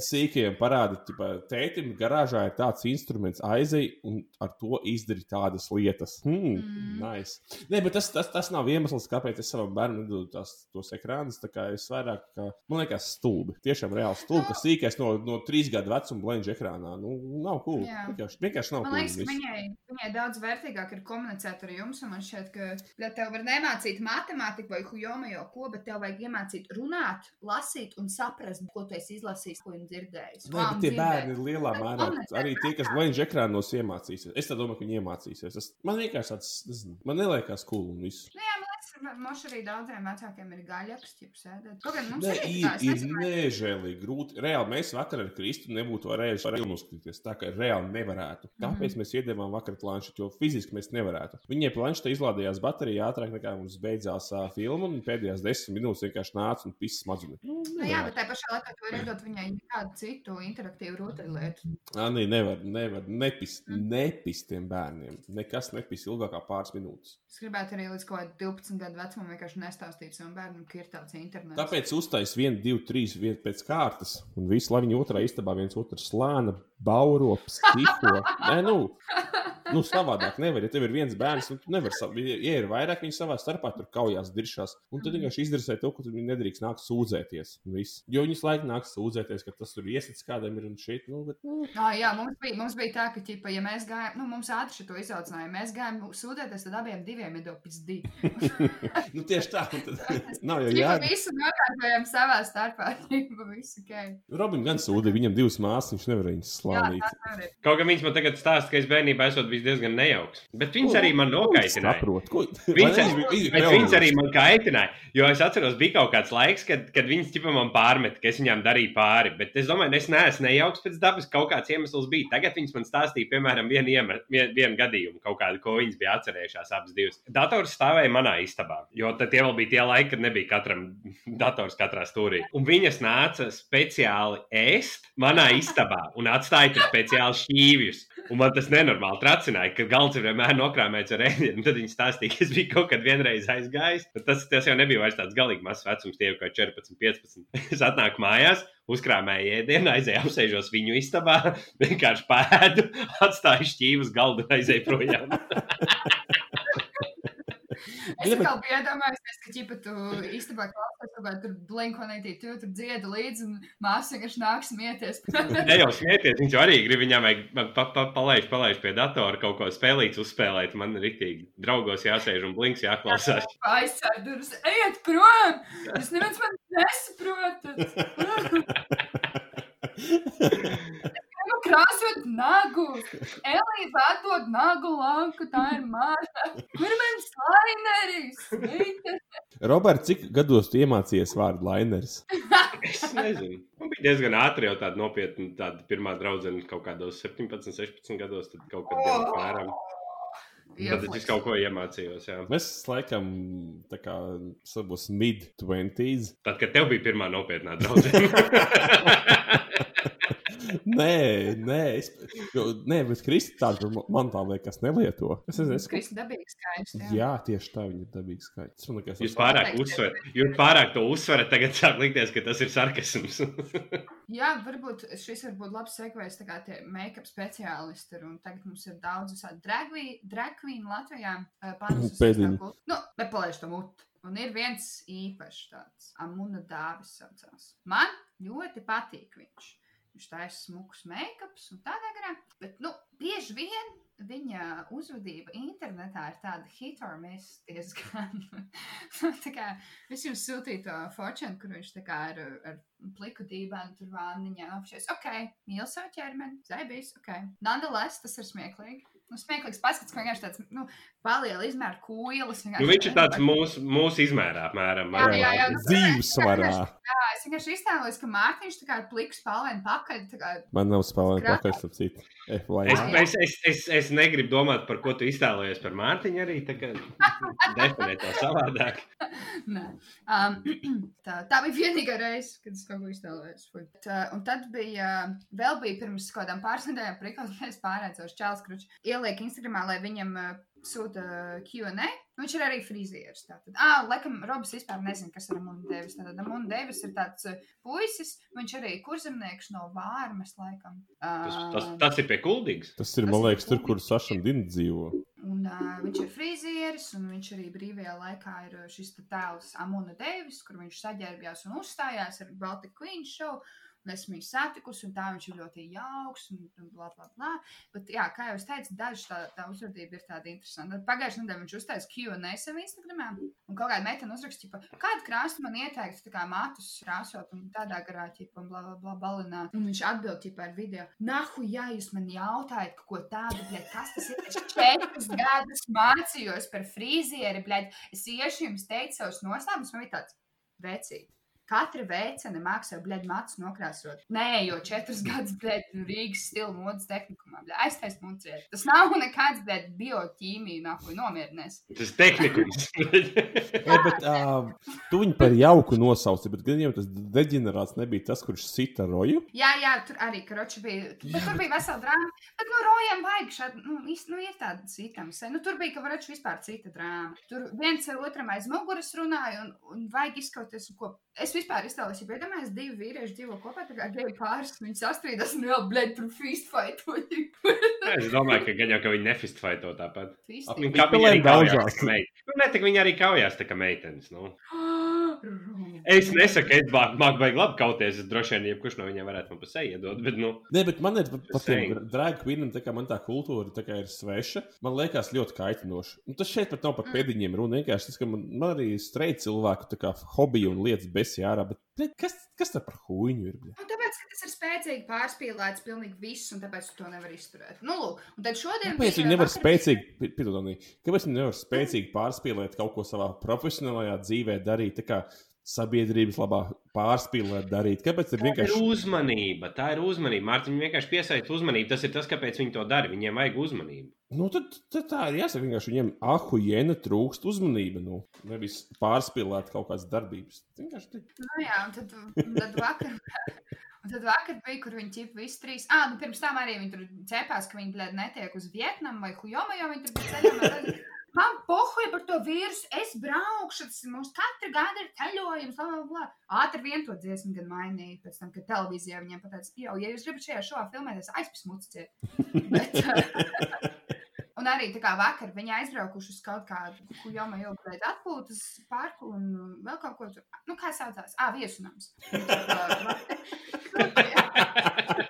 Sīkiem parāda, ka tētim garāžā ir tāds instruments, aizej un ar to izdari tādas lietas. Hmm, Mm. nice. Nē, bet tas, tas, tas nav iemesls, kāpēc es savam bērnam nedodu tās, tos ekrānus. Tā kā es vairāk, kā, man liekas, stulbi. Tiešām reāli stulbi, ka sīkais no, no trīs gadu vecuma blendž ekrānā. Nu, nav cool. Jā. Vienkārši, vienkārši nav cool. Viņai, viņai daudz vērtīgāk ir komunicēt ar jums. Man šķiet, ka tev var nemācīt matemātiku vai hujomajo ko, bet tev vajag iemācīt runāt, lasīt un saprast, ko tu esi izlasījis, ko viņi dzirdējis. Nē, bet tie bērni ir lielā mērā. Arī tie, kas blendž ekrānos iemācīsies. Es domāju, ka viņi iemācīsies. Tas, man vienkārši tāds, nezinu, man neliekas cool un viss. Nu, jā, man Mums arī daudziem vecākiem ir gaļas, jau sēdēt. Kaut gan mums arī ir, ir vai- nežēlīgi grūti. Reāli mēs vakar ar Kristu nebūtu varējuši ar filmu skatīties. Tā kā reāli nevarētu. Kāpēc mēs iedevām vakar planšetu? Jo fiziski mēs nevarētu. Viņai planšetē izlādējās baterija ātrāk nekā mums beidzās uh, filma, un pēdējās desmit minūtes vienkārši nāca un pisa smadzenes. Nu, Nu, jā, bet tā pašā laikā tu vari iedot viņai kādu citu interaktīvu rotaļlietu. Nē, nevar, nevar nepist, nepist tiem bērniem. Nekas nepist ilgāk kā pāris minūtes. Es gribētu arī līdz kaut kādam 12 gadu vecumam vienkārši nestāstīt savam bērnam, ka ir tāds internets. Tāpēc uztais vienu, divu, trīs vietu pēc kārtas, un visu, lai viņi otrā istabā viens otru slāna, bauro, psiho. Nē, nu, [laughs] nu savādāk nevar. Ja tev ir viens bērns, nu, tu nevari, sa- ja ir vairāk, viņi savā starpā tur kaujās, diršās, un tad vienkārši izdarīja to, ka viņi nedrīkst nākt sūdzēties. viss. Jo viņas laikam nāk sūdzēties, ka tas tur iesits kādam ir un šeit. Nu, bet, nu, Ah, jā, mums bija, mums bija tā, ka, ķipa, ja mēs gājām, nu, mums ātri šo izaudzināja, mēs gājām sūdzēties, tad abiem diviem ir dopis divi. [laughs] nu, tieši tā. Tad, [laughs] nav jau Jā, visu nokārtojam savā starpā, ķipa, visu ok. Robin gan sūdzīja, viņam divas māsas, viņš nevarēja viņas Jā, ir. Kaut kā viņš man tagad stāsta, ka es bērnībā esmu bijis diezgan nejauks. Bet viņas arī man nokaitināja. Viņš bet viņas arī man kaitināja. Jo es atceros, bija kaut kāds laiks, kad, kad viņas ķipa man pārmet, ka es viņām darīju pāri. Bet es domāju, es neesmu nejauks pēc dabas, kaut kāds iemesls bija. Tagad viņas man stāstīja, piemēram, vienu, ieme, vien, vienu gadījumu, kaut kādu, ko viņas bija atcerējušās abas divas. Dators stāvēja manā istabā, jo tad tie vēl bija tie laiki, kad nebija katram [laughs] dators katrā stūrī. Un viņas nāca speciāli ēst manā istabā un atstāja tur speciāli šķīvjus. Un man tas nenormāli tracināja, ka galds ir vienmēr nokrāmēts ar ēdienu. Tad viņi stāstīja, ka es biju kaut kad vienreiz aizgājis. Tas, tas jau nebija vairs tāds galīgi mazs vecums, tie jau kā 14, 15. Es atnāku mājās, uzkrāmēju ēdienu, aizēju apsēžos viņu istabā, vienkārši pēdu, atstāju šķīvus galdu un aizēju projām. [laughs] [laughs] Es bet- kā biju iedomājies, ka, ķipa, tu īstenībā klausies kādu tur blinkonētī, tu tur dziedi līdzi un māsa vienkārši nāk smieties. [laughs] Ne jau smieties, viņš arī grib viņam pa, pa, palaiž, palaiž pie datora kaut ko spēlīt, uzspēlēt. Man rītīgi draugos jāsēž un blinks jāklausās. Aizsākt durvis, ejiet prom! Es neviens man nesaprotu. [laughs] Krāsot nagu. Elīze atdod nagu lanku, tā ir māsa. Kur ir mans laineris? Roberts, cik gados tu iemācījies vārdu lainers? Es nezinu. Man bija diezgan ātri jau tāda nopietna, tāda pirmā draudzene kaut kādos 17, 16 gados, tad kaut kad bija apmēram. Tad es kaut ko iemācījos. Jā. Mēs laikam tā kā savos mid-20s. Tad, kad tev bija pirmā nopietnā draudzene. [laughs] nē, nē, es, jo, nē, bet Kristi tādu man tā liekas nelieto. Es nezinu, es, Kristi dabīgi skaisti. jā. jā, tieši tā viņa ir. Tas man liekas, Jūs pārāk uzsverat, jūs pārāk to uzsverat, tagad sāk likties, ka tas ir sarkasms. [laughs] Jā, varbūt šis var būt labs sekvējs, tā kā tie make-up speciālisti ir. Un tagad mums ir daudz visādi drag queen Latvijā. eh, kult- Nu, nepalaiž to mutu. Un ir viens īpašs tāds, Amuna Dāvis saucās. Man ļoti patīk viņš. Viņš taisa smukus make-ups un tādā garā. Bet, nu, bieži vien viņa uzvedība internetā ir tāda hit or miss diezgan. [laughs] tā kā es jums sūtīju to fortune, kur viņš tā kā ar, ar pliku dībēnu tur vāniņā apšies. Ok, mīl savu ķermeni, zaibīs, ok. Nonetheless, tas ir smieklīgi. nu, smieklīgs paskats, ka vienkārši tāds nu, paliela izmēra kūjas. Nu, viņš ir tāds mūsu mūs izmērā, apmēram. Jā, jā, jā. Nu, Dzīvesvarā. Jā, es vienkārši iztēlojos, ka Mārtiņš tā kā pliks spēlēn pakaļ. Kā... Man nav Skrapā. pakaļ, starp citu. Es, es, es, es, es negribu domāt, par ko tu iztēlojies par Mārtiņu. Arī tā kā [laughs] definē to savādāk. Nē. Um, [clears throat] tā, tā bija vienīgā reize, kad es kaut ko iztēlojos. Fui. Tā, un tad bija, uh, vēl bija pirms kaut kādām pāris nedēļām, [laughs] prikals, mēs pārēcos Čāls Kručs. Ieliek Instagramā, lai viņam uh, sūta Q&A. Viņš ir arī frizieris. Tātad, ah, laikam, Robs vispār nezina, kas ir Amuna Devis. Tātad, Amuna Devis ir tāds uh, puisis, viņš arī kurzemnieks no Vārmas, laikam. Tas, tas, tas ir pie kuldīgas. Tas ir, man liekas, tur, kur Sašam Dina dzīvo. Un, uh, viņš ir frizieris, un viņš arī brīvajā laikā ir uh, šis tēls Amuna Deivis, kur viņš saģērbjās un uzstājās ar Baltic Queen show. Esmu viņu satikusi, un tā viņš ir ļoti jauks, un, un bla, bla, bla. Bet, jā, kā jau es teicu, daži tā, tā uzvedība ir tāda interesanta. Pagājušajā nedēļā viņš uztaisīja Q&A savā Instagramā, un kaut kāda meitene uzrakstīja, kādu krāsu man ieteikt, tā kā matus krāsot, un tādā garā, ķipa, un bla, bla, bla, balināt. Un viņš atbild, ķipa, ar video, nahu, ja jūs man jautājat, ko tādu, bļaļ, kas tas ir, es četrus gadus mācījos par frīzieri, bļaļ, es iešu jums teikt savus noslēpumus, man bija tāds vecīt. Katra veicene mākslā, bļaļ, matus nokrāsot. Nē, jo četrus [laughs] gadus, bļaļ, Rīgas stila modes tehnikumā, bļaļ, aiztais munciet. Tas nav nekāds, bļaļ, bioķīmija, nahu, nomierinies. Tas ir tehnikums. [laughs] Jā, bet uh, tu viņu par jauku nosauci, bet gan jau tas deģenerāts nebija tas, kurš sita roju. Jā, jā, tur arī karoči bija. Bet tur bija vesela drāma. Bet, nu, rojām vajag šādu, nu, īsti, nu, ir tāda cita. Nu, tur bija, ka varētu vispār cita drāma. Tur viens ar otram aiz muguras runāja un, un vajag izskauties, ko. Es vispār iztēlos, ja iedomājos, divi vīrieši dzīvo kopā, tā kā geju pāris, viņi sastrīdas un vēl, blēd, tur fight. es domāju, ka gan jau ka viņi nefistfaito tāpat. Viņi Viņi kā viņi arī spēlē kaujās daudzās. tā kā meitenes. Nu, ne, tā viņi arī kaujās tā kā meitenes. Nu. [gasps] Es nesaku, ka es māku baigi labi kauties. Es droši vien, jebkurš no viņiem varētu man pa seju iedot. Bet, nu, Nē, bet man ir saying. drag queenam, tā kā man tā kultūra tā kā ir sveša, man liekas ļoti kaitinoša. Nu, tas šeit pat nav par pēdiņiem runa. Vienkārši tas, ka man, man arī streit cilvēku tā kā hobiju un lietas besī ārā, bet kas, kas tā par huīņu ir? Un tāpēc, ka tas ir spēcīgi pārspīlēts, pilnīgi viss, un tāpēc tu to nevar izturēt. Nu, lūk, un tad šodien. Kāpēc viņi nevar spēcīgi, piedodami, kāpēc viņi nevar spēcīgi pārspīlēt kaut ko savā profesionālajā dzīvē, darīt sabiedrības labā pārspīlēt, darīt? Kāpēc ir tā ir vienkārši uzmanība. Tā ir uzmanība. Mārtiņ vienkārši piesaista uzmanību. Tas ir tas, kāpēc viņi to dara. Viņiem vajag uzmanību. Nu, tad, tad tā ir jāsaka, vienkārši viņiem ahu jēna trūkst uzmanība. Nu, nevis pārspīlēt kaut kādas darbības. Vienkārši tā. Nu, jā, un tad, un tad vakar. [laughs] Un tad vakar bija, kur viņi ķipa visi trīs. Ah, nu pirms tam arī viņi tur cepās, ka viņi blēd netiek uz Vietnamu vai Hujomu, jo viņi tur bija ceļā. Man pohoja par to vīrusu, es braukšu, tas mums katru gadu ir ceļojums, bla, bla, bla. Ātri vien to dziesmu gan mainīja, pēc tam, kad televīzijā viņiem pateica, jau, ja jūs gribat šajā šovā filmēties, aizpismuciet. [laughs] Bet, [laughs] un arī tā kā vakar viņi aizbraukuši uz kaut kādu, ko jau gribēja atpūtas parku un vēl kaut ko tur. Nu, kā saucās? Ā, viesunams.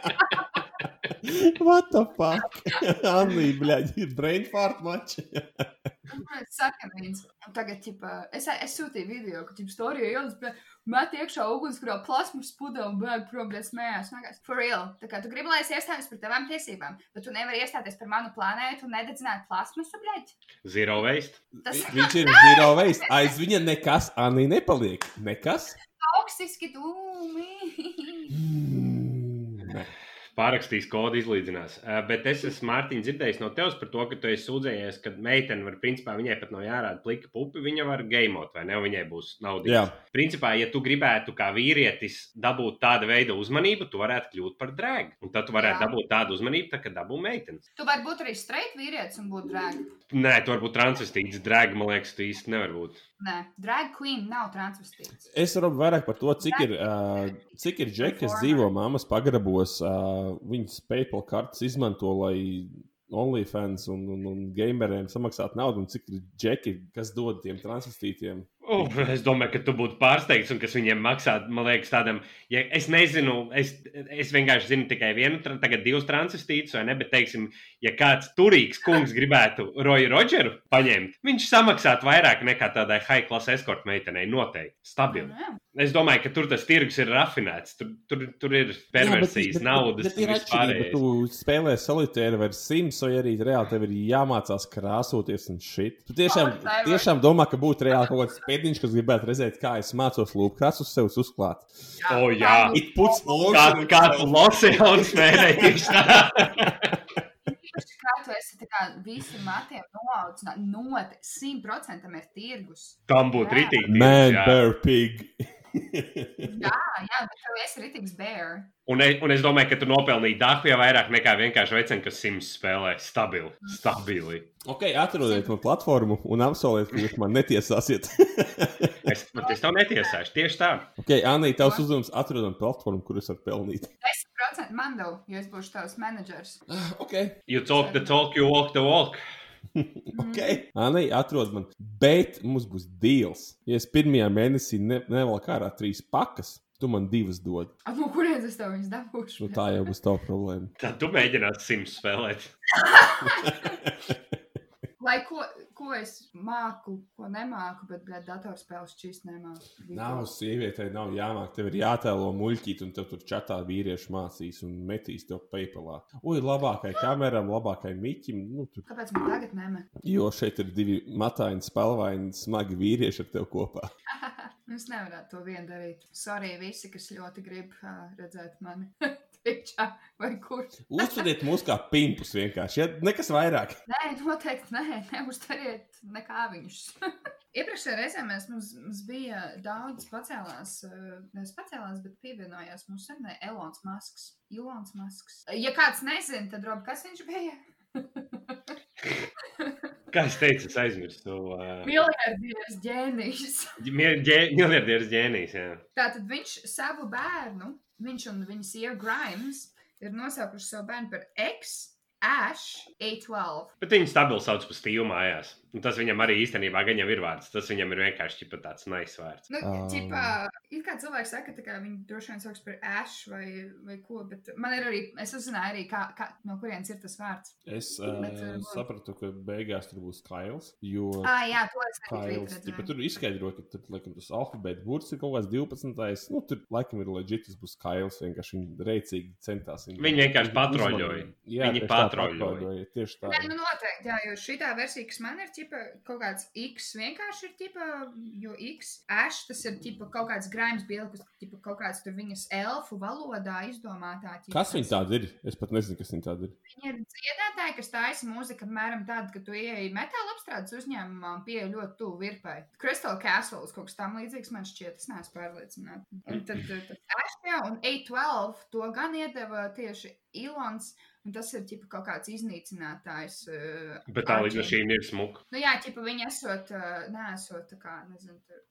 [laughs] What the fuck? Anī, bļaļ, ir brain fart mači. Sakamīns. Un tagad, ķipa, es, es sūtīju video, ka, ķipa, storija ielas, bet met iekšā ugunskurā plasmas pudē un bēg prom, bet smējās. Vienkārši, For real. Tā kā tu gribi, lai es iestājos par tavām tiesībām, bet tu nevari iestāties par manu planētu un nededzināt plasmasu, bļaļ. Zero waste. Tas [laughs] Viņš ir zero waste. Aiz viņa nekas Anī nepaliek. Nekas? toksiski dūmi. Mm, ne. Pārakstīs kodu izlīdzinās. Uh, bet es esmu Mārtiņš dzirdējis no tevis par to, ka tu esi sūdzējies, ka meitene var, principā, viņai pat nav jārāda plika pupi, viņa var gamot, vai ne? Viņai būs nauda. Jā. Principā, ja tu gribētu kā vīrietis dabūt tāda veida uzmanību, tu varētu kļūt par drēgu. Un tad tu varētu Jā. dabūt tādu uzmanību, tā, kad dabū meitenes. Tu vari būt arī streit vīrietis un būt drag. Nē, tu vari būt transvestīts. Drēga, man liekas, tu īsti nevar būt. Nē, drag queen nav transvestīts. Es varu vairāk par to, cik ir, uh, cik ir džeki, kas dzīvo mammas pagrabos. Uh, viņas PayPal kartes izmanto, lai OnlyFans un, un, un gameriem samaksātu naudu, un cik ir džeki, kas dod tiem transvestītiem Uh, es domāju, ka tu būtu pārsteigts, un kas viņiem maksā. Man liekas, tādam, ja es nezinu, es, es vienkārši zinu tikai vienu, tagad divus transvestītus, vai ne? Bet, teiksim, ja kāds turīgs kungs [laughs] gribētu Roju Rodžeru paņemt, viņš samaksātu vairāk nekā tādai high class eskorta meitenei. Noteikti. Stabili. Nu, jā. Es domāju, ka tur tas tirgus ir rafinēts. Tur, tur, tur ir perversijas, naudas, Bet ir atšķirība. Tu spēlē solitēru vai sims, vai arī reāli tev ir jāmācās krāsoties un šit. Tu tiešām, tiešām domā, ka būtu reāli kaut kāds pēdiņš, kas gribētu redzēt, kā es mācos lūpkrāsus sev uzklāt. O, jā. It puts Kā, kāds tieši tā. Īpaši kā tu esi tā kā visi matiem noaudzināti, note, simt procentam ir tirgus. Tam būtu ritīgi. Man, jā. bear pig. [laughs] Jā, jā, bet tu esi rītīgs bear. Un un es domāju, ka tu nopelnīji dahu jau vairāk nekā vienkārši veicini, kas sims spēlē. Stabili. Stabili. ok, atrodiet man platformu un apsoliet, ka jūs man netiesāsiet. [laughs] Es, bet es tev netiesāšu. Tieši tā. ok, Anī, tavs uzdevums atrodam platformu, kur es varu pelnīt. 10% man devu, jo es būšu tavs menedžers. [sighs] Ok, You talk the talk, you walk the walk. [laughs] ok. Anī, atrod man. Bet mums būs deals. Ja es pirmajā mēnesī ne, nevelku ārā trīs pakas, tu man divas dod. A, No kurienes es tev viņus dabūšu? Nu, tā jau būs tava problēma. Tad tu mēģināsi sims spēlēt. [laughs] [laughs] Lai ko, ko es māku, ko nemāku, bet, bet datorspēles šīs nemāku. Nav sievietei, nav jāmāk. Tev ir jātēlo muļķīt, un tev tur čatā vīrieši mācīs un metīs to PayPalā. Ui, labākai kameram, labākai miķim. Nu, tur, Kāpēc man tagad nemē? jo šeit ir divi mataini, spēlvaini, smagi vīrieši ar tevi kopā. [laughs] Es nevaru to vien darīt. Sorry, visi, kas ļoti grib uh, redzēt mani [laughs] Twitchā vai kur. Uztveriet mūs kā pimpus vienkārši. Ja? Nekas vairāk. Nē, noteikti nē, neuztariet nekā viņus. [laughs] Iepriekšējā reizē mēs, mums, mums bija daudz pacēlās, nevis pacēlās, bet pievienojās mūsu sarunai Elons Masks. Ilons Masks. Ja kāds nezina, tad Rob, kas viņš bija? [laughs] Kā es teicu, es aizmirsu to. Uh, Miljardieris ģēnijs. Miljardieris ģēnijs. jā. Tātad viņš savu bērnu, viņš un viņa sieva Grimes, ir nosaukuši savu bērnu par X, Ash, A12. Bet viņi stabili sauc par stīvu mājās. Un tas viņam arī īstenībā gan jau ir vārds. Tas viņam ir vienkārši ķipa, tāds nice vārds. Nu, Ah. ķipā, it kā cilvēki saka, tā kā viņi droši vien sauc par Ash vai, vai ko, bet man ir arī, es uzzināju arī, kā, kā, no kurienes ir tas vārds. Es Bet, uh, sapratu, ka beigās tur būs Kails. Jo Ah, jā, to es Kails, ja tur izskaidro, ka tur, laikam, tas alfabēta burts ir kaut kāds 12. Nu, tur laikam ir leģit, tas būs Kails. Vienkārši viņi reicīgi centās. Viņi vienkārši patroļoja. Jā, Viņi tā, patroļoja. patroļoja, Tieši tā. Nē, nu noteikti, jā, jo šī versija, kas man ir, ķipa, kaut kāds X vienkārši ir, ķipa, jo X, Ash, tas ir, ķipa, kaut kāds graims bildes, ķipa, kaut kāds tur viņas elfu valodā izdomātā. Ķipa, Kas viņi tādi ir? Es pat nezinu, kas viņi tādi ir. Viņi ir dziedātāji, kas taisa mūziku, apmēram tāda, ka tu ieeji metāla apstrādes uzņēmumā un pieeji ļoti tuvu virpai. Crystal Castles kaut kas tam līdzīgs man šķiet, es neesmu pārliecināta. Un tad, tad, tad Ashjā un A12 to gan iedeva tieši Ilons, un tas ir ķipa kaut kāds iznīcinātājs. Uh, Bet tā lidmašīna ir smuka. Nu jā, ķipa viņi esot, uh, neesot tā kā, nezinu, tur.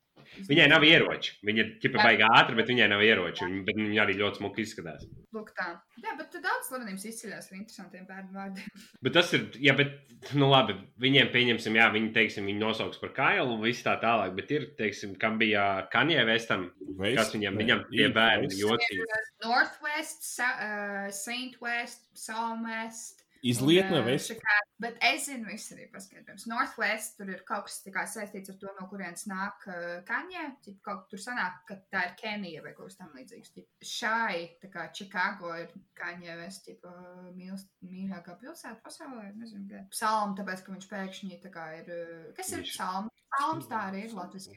Viņai nav ieroči. Viņa ir baigā ātri, bet viņai nav ieroči. Viņa, bet viņa arī ļoti smuki izskatās. Lūk tā. Jā, bet daudz slavenības izceļās ar interesantiem bērnu vārdiem. Bet tas ir, jā, bet, nu labi, viņiem pieņemsim, jā, viņi, teiksim, viņi nosauks par Kailu un viss tā tālāk, bet ir, teiksim, kam bija Kanjē Vestam, Veist? kas viņam, Nē, viņam tie bērni jocīgi. Northwest, uh, Saint West, Psalmwest. Izliet no. Chicago. Bet es zinu, viss arī paskaidrojums. Northwest tur ir kaut kas tā kā saistīts ar to, no kurienes nāk uh, kaņē. Ķip, kaut tur sanāk, ka tā ir Kenija vai kaut kas tam līdzīgs. Ķip, šai, tā kā Chicago ir kaņē vest, ķip, uh, mīlst, mīļākā pilsēta pasaulē. Nezinu, kā. Psalm, tāpēc, ka viņš pēkšņi tā kā ir. Uh, kas ir Viņš- psalm? Psalms tā arī ir latviski.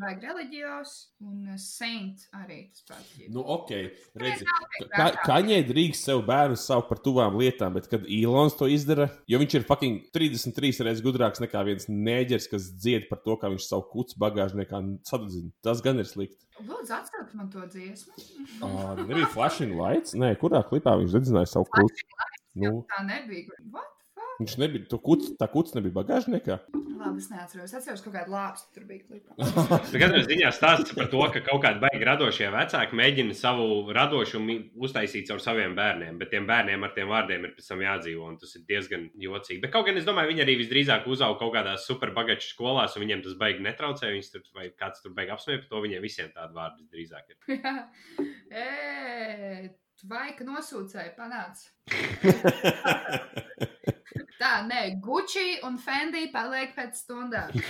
Vajag reliģijos un uh, saint arī tas pats. Nu, ok, redzi. Nav Ka, kaņē drīkst sev bērnu saukt par tuvām lietām, bet kad Ilons to izdara, jo viņš ir fucking 33 reizes gudrāks nekā viens nēģers, kas dzied par to, kā viņš savu kucu bagāžniekā sadedzina. Tas gan ir slikti. Lūdzu, atsaukt man to dziesmu. Uh, nebija flashing lights. Nē, kurā klipā viņš dedzināja savu kucu? Nu, Tā nebija. What? Viņš nebija, tu kuts, tā kuts nebija bagāžniekā. Labi, es neatceros. Es atceros, ka kaut kāda lāpsta tur bija. [laughs] katrā ziņā stāsta par to, ka kaut kādi baigi radošie vecāki mēģina savu radošumu uztaisīt caur saviem bērniem, bet tiem bērniem ar tiem vārdiem ir pēc tam jādzīvo, un tas ir diezgan jocīgi. Bet kaut gan es domāju, viņi arī visdrīzāk uzauga kaut kādās superbagaču skolās, un viņiem tas baigi netraucē. Viņus tur vai kāds tur baigi apsmēja par to, viņiem visiem tādi vārdi visdrīzāk ir. Jā. Vai ka nosūcēji panāc? [laughs] Tā, nē, Gucci un Fendi paliek pēc stundām. [laughs]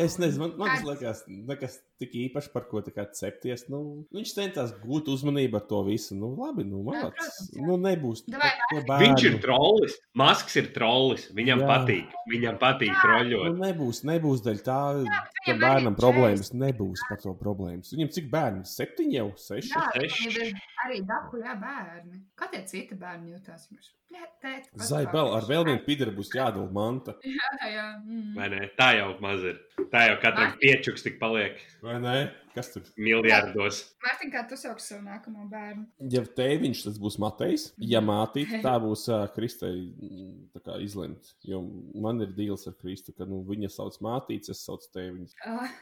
Es nezinu, man, man tas liekas, nekas tik īpašs, par ko cepties. Nu, viņš centās gūt uzmanību ar to visu. Nu, labi, nu, malacis. jā. Nu, nebūs. Viņš ir trollis. Masks ir trollis. Viņam Jā. Jā. patīk. Viņam patīk Jā. troļļot. Nu, nebūs, nebūs daļa tā, ka viņam arī bērnam problēmas nebūs par to problēmas. Viņam cik bērni? Septiņi jau, seši. Jā, Seši. arī daku, jā, bērni. Kā tie citi bērni jutās? Viņš, jā, tēt, pats Zai, vēl ar vēl vienu pideru būs jādala manta. Jā, jā. Mm. Vai ne? Tā jau maz ir. Tā jau katram piečuks tik paliek Vai ne? Kas tur? miljardos. Mārtiņ, kā tu sauc savu nākamo bērnu? Ja tēviņš tas būs Matejs, ja mātīte, tā būs uh, Kristai mm, tā kā izlemt. Jo man ir dīls ar Kristu, ka nu, viņa sauc mātītes, es saucu tēviņu. Ah,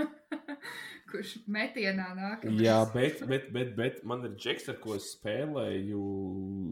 [laughs] Kurš metienā nāk? Jā, bet, bet, bet, bet man ir džeks, ar ko es spēlēju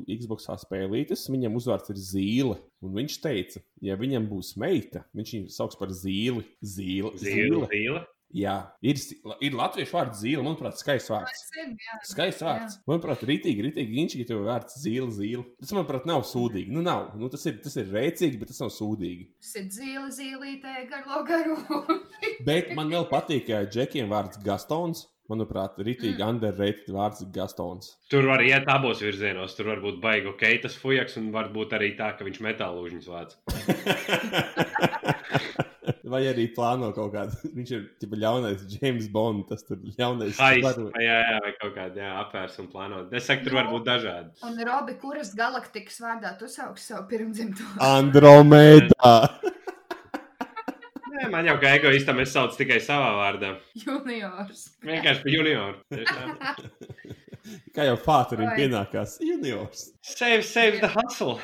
Xbox spēlītes. Viņam uzvārds ir Zīle. Un viņš teica, ja viņam būs meita, viņš viņu sauc par Zīli. Zīle. Zīle, zīle. Jā, ir, ir latviešu vārds Zīle. Manuprāt, skaists vārds. Jā, Skaists vārds. Manuprāt, rītīgi, rītīgi inčīgi, tev vārds zīle, zīle. Tas, manuprāt, nav sūdīgi. Nu, nav. Nu, tas, ir, tas ir rēcīgi, bet tas nav sūdīgi. tas ir zīle, zīlītē, garo, garo. [laughs] Bet man vēl patīk, ka džekiem vārds Gastons. Manuprāt, rītīgi mm. underrated vārds ir Gastons. Tur var iet abos virzienos. Tur var būt baigo keitas fujaks, un var būt arī tā, ka viņš metālūžņus vāc. [laughs] Vai arī plāno kaut kādu. [laughs] Viņš ir tipa ļaunais James Bond. Tas tur ļaunais. Hais, varo- vai, jā, jā, vai kaut kāda jā, apvērsuma plānota. Es saku, tur var būt dažādi. Un Robi, kuras galaktikas vārdā tu sauc savu pirmdzimto? Andromēdā. [laughs] Nē, man jau kā egoistam es saucu tikai savā vārdā. Juniors. Vienkārši par junioru. Kā jau Fāterim pienākās juniors. Save, save the hustle.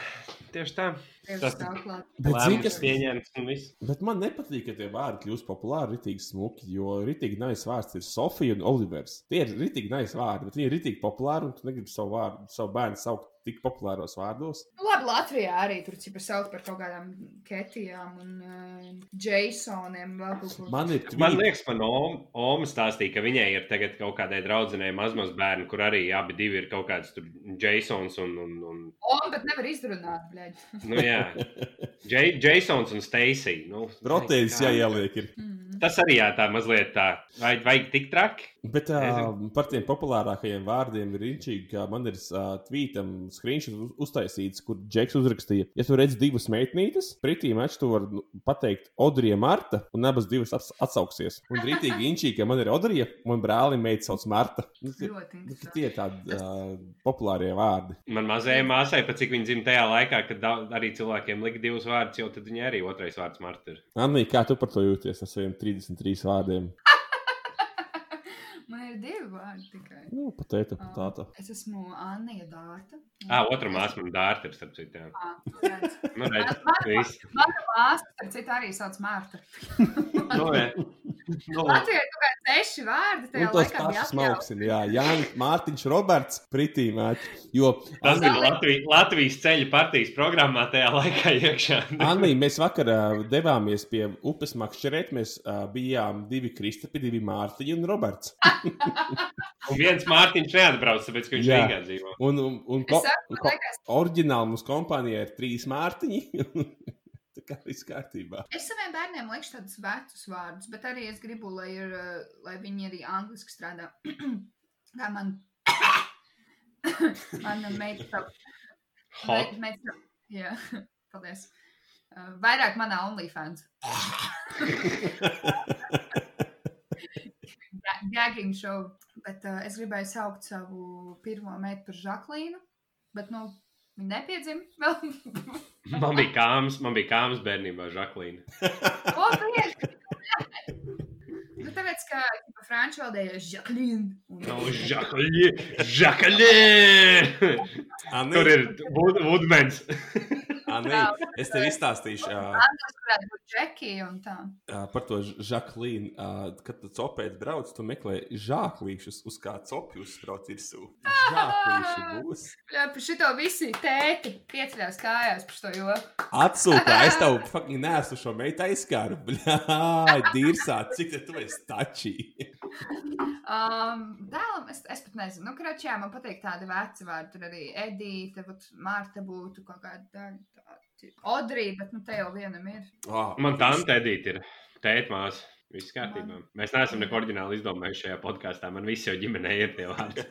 Tieši tā. Tas- zini, Lēmums pieņemts un viss. bet man nepatīk, ka tie vārdi kļūst populāri, ritīgi smuki, jo ritīgi nais vārds ir Sofija un Olivers. Tie ir ritīgi nais vārdi, bet viņi ir ritīgi populāri, un tu negribi savu, vārdu, savu bērnu saukt tik populāros vārdos. Nu, labi, Latvijā arī tur cipa sauc par kaut kādām ketijām un uh, Jasoniem. Man ir Man tvīt- liekas, man Oma, Oma stāstīja, ka viņai ir tagad kaut kādai draudzenei mazmaz bērni, kur arī abi divi ir kaut kāds tur Jasons un, un, un O, bet nevar izrunāt, bļaļ. nu jā, [laughs] Jay, Jasons un Stacy. Nu, Protēzes kā- jāieliek. Ir. Mm. Tas arī jā, tā mazliet tā. Vai vajag tik traki? Bet uh, par tiem populārākajiem vārdiem ir rīčīgi, ka man ir uh, tvītam screenshot uz- uztaisīts, kur Džeks uzrakstīja, ja tu redz divas meitnītes, pretī maču tu vari nu, pateikt Odrija Marta, un abas divas ats atsauksies. Un rītīgi [laughs] inčīgi, ka man ir Odrija, un brālim meita sauc Marta. Nu, tie- Ļoti nu. Tie ir tādi uh, populārie vārdi. Man mazajai māsai, pat cik viņa dzimta tajā laikā, kad arī cilvēkiem lika divus vārdus, jo tad viņai arī otrais vārds Marta ir. Anī, kā tu par to jūties ar saviem 33 vārdiem? [laughs] Man ir divi vārdi tikai. Nu, patēta, patāta. Es esmu Anna Dārta. Ah, otra māsa man dārta ir, starp citu. jā. Ah, redz. Nu, redz, viss. Mana māsa, starp citu, arī sauc Mārta. Nu, jā. [laughs] Nu, Latvijā ir kādi seši vārdi. Un Tajā tos pašus mauksim, jā, Jānis, Mārtiņš, Roberts, pretī mēķi. Jo, Tas bija Latvijas, Latvijas ceļa partijas programmā tajā laikā iekšā. [laughs] Anī, mēs vakar uh, devāmies pie upes makšķerēt. Mēs uh, bijām divi Kristapi, divi Mārtiņi un Roberts. [laughs] Un viens Mārtiņš neatbrauc, tāpēc, ka viņš Jā. Rīgā dzīvo. Un, un, un ko, saku, ko, oriģināli mums kompānijā ir trīs Mārtiņi. [laughs] [laughs] Kā viss kārtībā. Es saviem bērniem lieku tādus vecus vārdus, bet arī es gribu, lai, ir, eh, lai viņi arī angliski strādā. [clears throat] Kā man. [coughs] Mana meita. Hot. me- meita- Jā, [laughs] paldies. Eh, Vairāk manā OnlyFans. [laughs] Ga- Gagging show. Bet uh, es gribēju saukt savu pirmo meitu par Žaklīnu. Bet, nu, viņa nepiedzima vēl. [laughs] Man bija kāms, man bija kāms bērnībā, Žaklīna. [laughs] O! Nu, tāpēc, ka franču valodā ir Žaklīna. No, Žaklīna! Žaklīna! [laughs] Anī, Tur ir Wood- Woodmans. Anī, es tev izstāstīšu uh, par to Žaklīnu. Uh, kad tu copēji brauc, tu meklē žāklīšus, uz kā copi uzsprauc virsū. Žāklīši [laughs] būs. Šito visi tēti pieceļās kājās par šo joku. Atsūtā, es tev [laughs] fucking nesu šo meitu aizskāru. Bļā, dīrsā, cik tu esi tačī. Um, dēlam, es, es pat nezinu, nu, kračā man patīk tādi veci vārdi. Tur arī Edīte, vat, Mārta būtu kaut kāda daļa. Odrī, bet nu te jau vienam ir. Oh, Man tā Edita ir tētmāsa. Viss kārtībā. Mēs neesam neko oriģināli izdomājuši šajā podkāstā. Man viss jau ģimenē ir tie vārdi.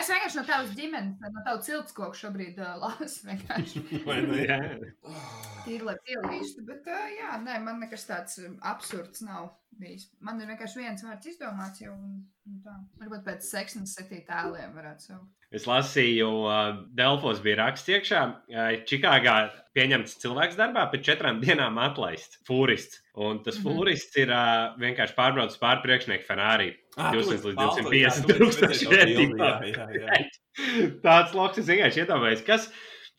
Es vienkārši no tavas ģimenes, no tavas ciltskoku šobrīd uh, lasu. Tīri, lai pielīstu. Bet, uh, jā, nē, man nekas tāds absurds nav bijis. Man ir vienkārši viens vārds izdomāts jau. Un, un tā. Varbūt pēc seksnes setīt tēliem varētu saukt. Es lasīju, uh, Delfos bija raksts iekšā. Uh, Čikāgā pieņemts cilvēks darbā, pēc četrām [laughs] dienām atlaists fūrists. Un tas Mhm. fūrists ir uh, vienkārši pārbraucis pāri priekšnieku Ferrari. Ah, 200 tu līdz balto, 250 jā, tu esi tūkstoši. [laughs] Tāds loks, es vienkārši iedomājos, kas,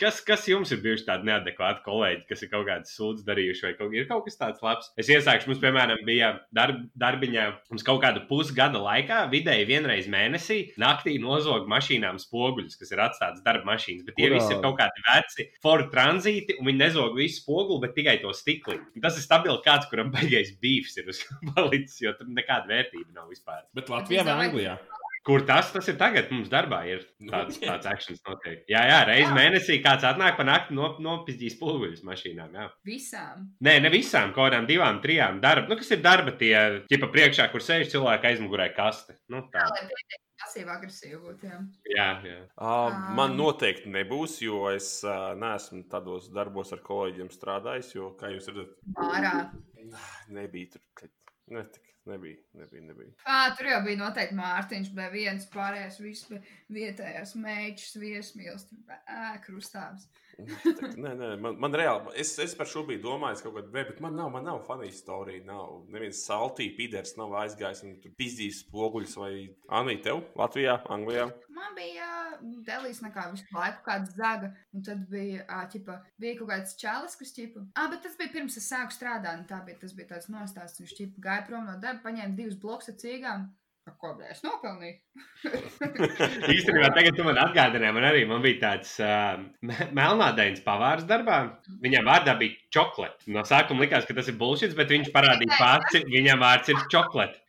kas, kas jums ir bijuši tādi neadekvāti kolēģi, kas ir kaut kādas sūdzes darījuši, vai kaut, ir kaut kas tāds labs. Es iesākšu, mums, piemēram, bija darb, darbiņā, mums kaut kādu pusgada laikā, vidēji vienreiz mēnesī, naktī nozog mašīnām spoguļus, kas ir atstātas darba mašīnas. Bet tie Kurā? visi ir kaut kādi veci Ford tranzīti, un viņi nezog visu spoguli, bet tikai to stikli. Tas ir stabils kāds, kuram baigais beefs ir uz [laughs] palicis, jo tur nekāda vērtība nav vispār. Bet Latvijā vai Anglijā? Kur tas, tas ir tagad? Mums darbā ir tāds, Nopietni? tāds akcents notiek. Jā, jā, reizē Jā. mēnesī kāds atnāk pa nakti no, nopizdīs spoguļus mašīnām. Jā. Visām. Nē, ne visām, kaut kādām divām, trijām darba. Nu, kas ir darba tie, tipa priekšā, kur sēž cilvēki aizmugurē kaste. Nu, tā. Pietiek pasīvi agresīvi būtu. jā. Jā, jā. Uh, man noteikti nebūs, jo es uh, neesmu tādos darbos ar kolēģiem strādājis. Jo, kā jūs redzat, Bārā. nebija tur. Netika, nebija, nebija. nebija. Ā, tur jau bija noteikti Mārtiņš, bet viens pārējais viss vietējais meitas, viesmīlis, krustāvs. [laughs] Nē, nē, man, man reāli, es, es par šo biju domājis kaut kādā veidā, bet man nav, man nav funny storija. Nav. Neviens saltī pīders nav aizgājis un tur pizdījis spoguļus vai Anī, tev Latvijā, Anglijā. Man bija delīs nekā visu laiku kāda zaga, un tad bija, ķipa, bija kaut kāds čalis, kas ķipa. Ā, bet tas bija pirms es sāku strādāt, un tā bija, tas bija tāds nostāsts. Viņš ķipa gāja prom no darba, paņēma divus blokus ar cīgām. Ko es nopelnīju? [laughs] Īstenībā tagad tu man atgādināji, man arī man bija tāds uh, melnādains pavārs darbā. Viņam vārdā bija čokolāte. No sākuma likās, ka tas ir bullshit, bet viņš parādīja pats, viņam vārds ir čokolāte.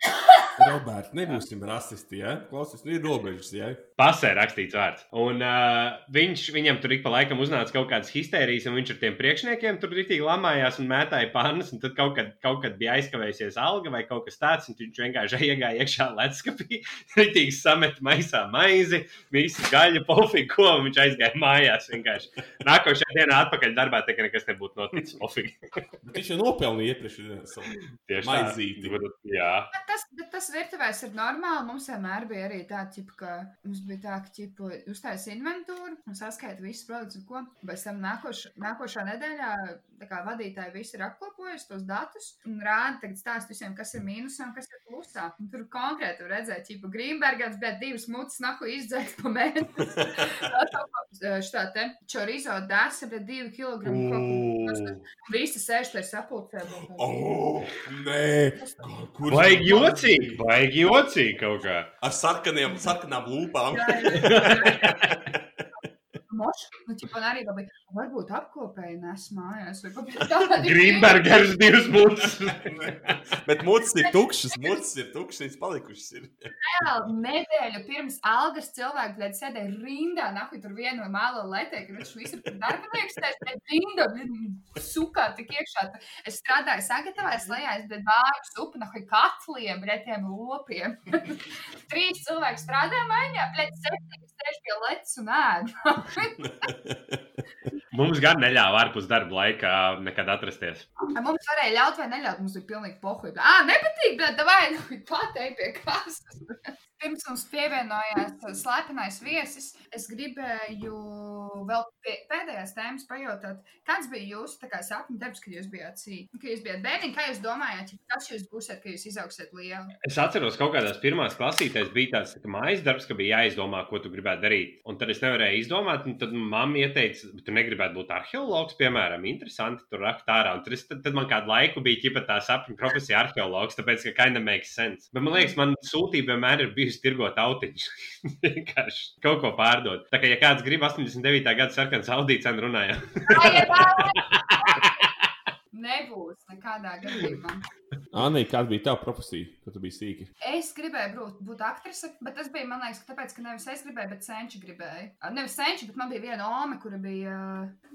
Roberts, nebūsim rasisti, ja? Klausies, nu ir robežas, ja? Pasē rakstīts vārds. Un uh, viņš viņam tur ik pa laikam uznāca kaut kādas histērijas, un viņš ar tiem priekšniekiem tur rītīgi lamājās un mētāja pannas. Un tad kaut kad, kaut kad bija aizkavējusies alga vai kaut kas tāds, un viņš vienkārši iegāja iekšā ledskapī, [laughs] rītīgi samet maisā maizi, visu gaļu, pofīgi, ko viņš aizgāja mājās. Vienkārši. Nākošajā dienā atpakaļ darbā, tā kā nekas nebūtu noticis. Pofīgi. Bet viņš jau nopelnīja iepriekš savu Tieši tā. maizīti. Jā. Bet tas, bet tas virtuvēs ir normāli. Mums vienmēr bija arī tā, ķipa, ka mums bija tā, ka ķipa, uztaisīja inventūru un saskaita visus produktus, un ko. Pēc tam nākoš, nākošā nedēļā kā vadītāji visi ir apkopojuši tos datus un rāda tagad stāst visiem, kas ir mīnusā un kas ir plusā. Un tur konkrēti var redzēt, ka Grīmbergans bija divas mutes naku izdzēst pa mēnesi. [laughs] Šitā te chorizo dāsa bija divi kilogrami. kaut ko. Visi sēž tajā sapulcē. Oh, nē, kur Vajag jocīgi, vajag jocīgi kaut kā. Ar sarkaniem, sarkanām lūpām. [laughs] Moš, nu, ķipa, un arī vēl bija, varbūt apkopēji nes mājās. [laughs] Grīmbergers divas mūžus. [laughs] Bet mūcis ir tukšas, mūcis ir tukšas, viņas palikušas. Ir. Reāli nedēļu pirms algas cilvēki tad sēdēja rindā, nahuj tur vienu mālo letē, ka viņš visur tur darbinieks sēž, bet rindā, sukā tik iekšā. Es strādāju sagatavājis lejā, es biju vāju supu, nahuj katliem, retiem lopiem. [laughs] Trīs cilvēki strādā mājā, bļet, septiņi sēž pie letes un ēd. Mums gan neļāva ārpus darba laika nekad atrasties. Mums varēja ļaut vai neļaut, mums bija pilnīgi pohuļi. Ah, nepatīk, bet vai, nu, [laughs] patei pie krāsas. Pirms mums pievienojās slepenais viesis, es gribēju vēl pie, pēdējās tēmas pajautāt, kāds bija jūsu kā, sapņu darbs, kad jūs bijāt sīki? Kad jūs bijāt bērni, kā jūs domājāt, kas jūs būsiet, kad jūs izauksiet lieli? Es atceros, kaut kādās pirmās klasītēs bija tāds tā mājas darbs, ka bija jāizdomā, ko tu gribētu darīt. Un tad es nevarēju izdomāt, un tad mamma ieteica, tu negribētu būt arheologs, piemēram, interesanti tur rakt ārā. Un tad, es, tad, tad man kādu laiku bija ķipa tā sapņu profesija arheologs, tāpēc, ka kinda makes sense. Bet man liekas, man sūtība vienmēr ir bijusi tirgot autiņus. [laughs] Vienkārši kaut ko pārdot. Tā kā, ja kāds grib 89. gada sarkanu saudīts, tad runājam. [laughs] Nebūs nekādā gadījumā. [laughs] Anī, kāda bija tava profesija, kad tu biji sīki? Es gribēju būt, būt aktrise, bet tas bija, man liekas, ka tāpēc, ka nevis es gribēju, bet senči gribēja. Nevis senči, bet man bija viena ome, kura bija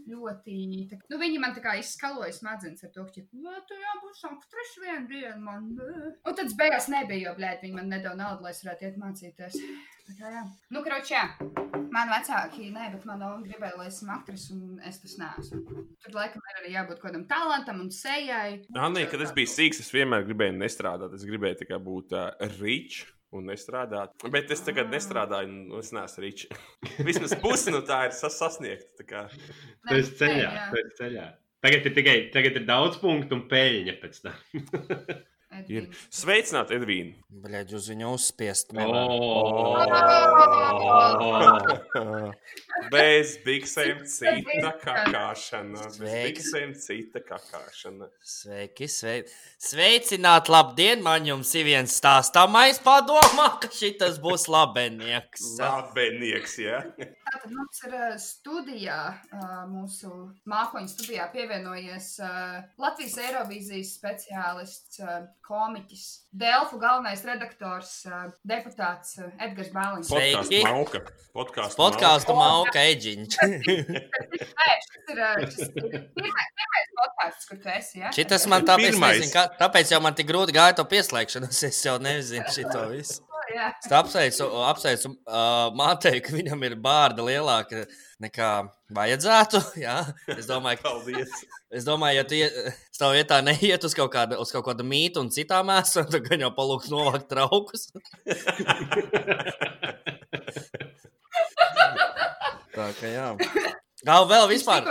ļoti. Tā, nu, viņi man tā kā izskaloja smadzenes ar to, ka, nu, tu jābūt aktrise vienu dienu. Man. Un tad beigās nebija, jo, blēd, viņi man nedod naudu, lai es varētu iet mācīties. Tā kā, jā. Nu, kroči, jā. Man vecāki, nē, bet man oma gribēja, lai esmu aktrise, un es tas neesmu. Tur laikam ir arī jābūt kādam talantam un sejai. Anī, kad es biju sīks, es vienmēr gribēju nestrādāt. Es gribēju tikai būt uh, rīčs. Un nestrādāt. Bet es tagad nestrādāju, un es neesmu rīčs. [laughs] Vismaz pusi no tā ir sas sasniegta. kā. Tu esi ceļā, tu esi ceļā. Tagad ir tikai tagad ir daudz punktu un peļņa pēc tam. [laughs] Ir sveicināti, Edvīna. Bļaigi, uz viņu uzspiest. Bez biksēm cita kakāšana. Bez biksēm cita kakāšana. Sveiki, sveiki. Sveicināt, labdien! Man jums ir viens stāstāmais padomā, ka šis būs labenieks. Labenieks, jā. Tātad mums ir ā, studijā, ā, mūsu mākoņu studijā pievienojies ā, Latvijas Eirovīzijas speciālists, komiķis, Delfu galvenais redaktors, ā, deputāts ā, Edgars Bāliņš. Sveiki. Podkāstu mauka. Podkāstu Podkāstu mauka eģiņš. [laughs] Ā, šis ir pirmais, podkāsts, kur tu esi. Ja? Šitas man tāpēc, nezinu, kā, tāpēc jau man tik grūti gāja to pieslēgšanos. Es jau nezinu šito visu. [laughs] Jā. Es apsveicu, apsveicu uh, Mātei, ka viņam ir bārda lielāka nekā vajadzētu. [laughs] Jā. Es domāju, ka Paldies. Es domāju, ja tu stāv [laughs] vietā neiet uz kaut kādu, uz kaut kādu mītu un citām mēsām, [laughs] tad gan jau palūgt novākt traukus. [laughs] Tā kā jā. Gau vēl vispār.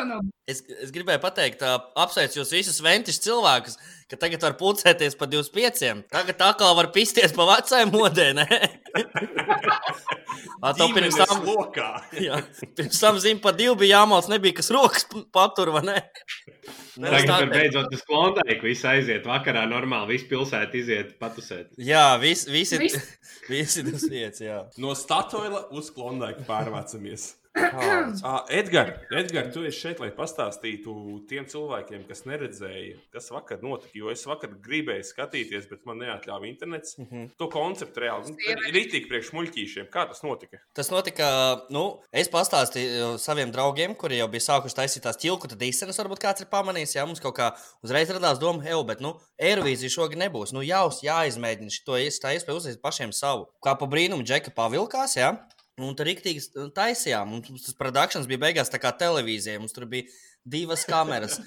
Es, es gribēju pateikt, apsveicu jūs visus ventišķus cilvēkus, ka tagad var pulcēties pa 25. Tagad atkal var pisties pa vecajai modē. ne? Ā, To pirms tam, lokā. [laughs] jā, pirms tam zina, pa divu bija jāmāc, nebija kas rokas patur, vai ne? Nu, Tagad tā- tur beidzot uz klondaiku viss aiziet vakarā normāli, viss pilsēta iziet patusēt. Jā, vis, visi, Vis- [laughs] visi tas vietas, jā. No Statoila uz Klondaiku pārvācamies. [clears throat] Edgars, Edgar, tu esi šeit, lai pastāstītu tiem cilvēkiem, kas neredzēja, kas vakar notika. Jo es vakar gribēju skatīties, bet man neatļāva internets. Mm -hmm. To konceptu reāli. Ir rītīgi priekš muļķīšiem. Kā tas notika? Tas notika, nu, es pastāstīju saviem draugiem, kuri jau bija sākuši taisīt tās ķilku, tad īstenībā varbūt kāds ir pamanījis, ja mums kaut kā uzreiz radās doma, hei, bet, nu, Eirovīzija šogad nebūs. Nu, jau jāizmēģina šo tā iespēju uzsākt pašiem savu. Kā pa brīnumu Džeka pavilkās, jā. Ja? Un tur rīktīgi taisījām. Mums tas produkcijas bija beigās tā kā televīzija. Mums tur bija divas kameras.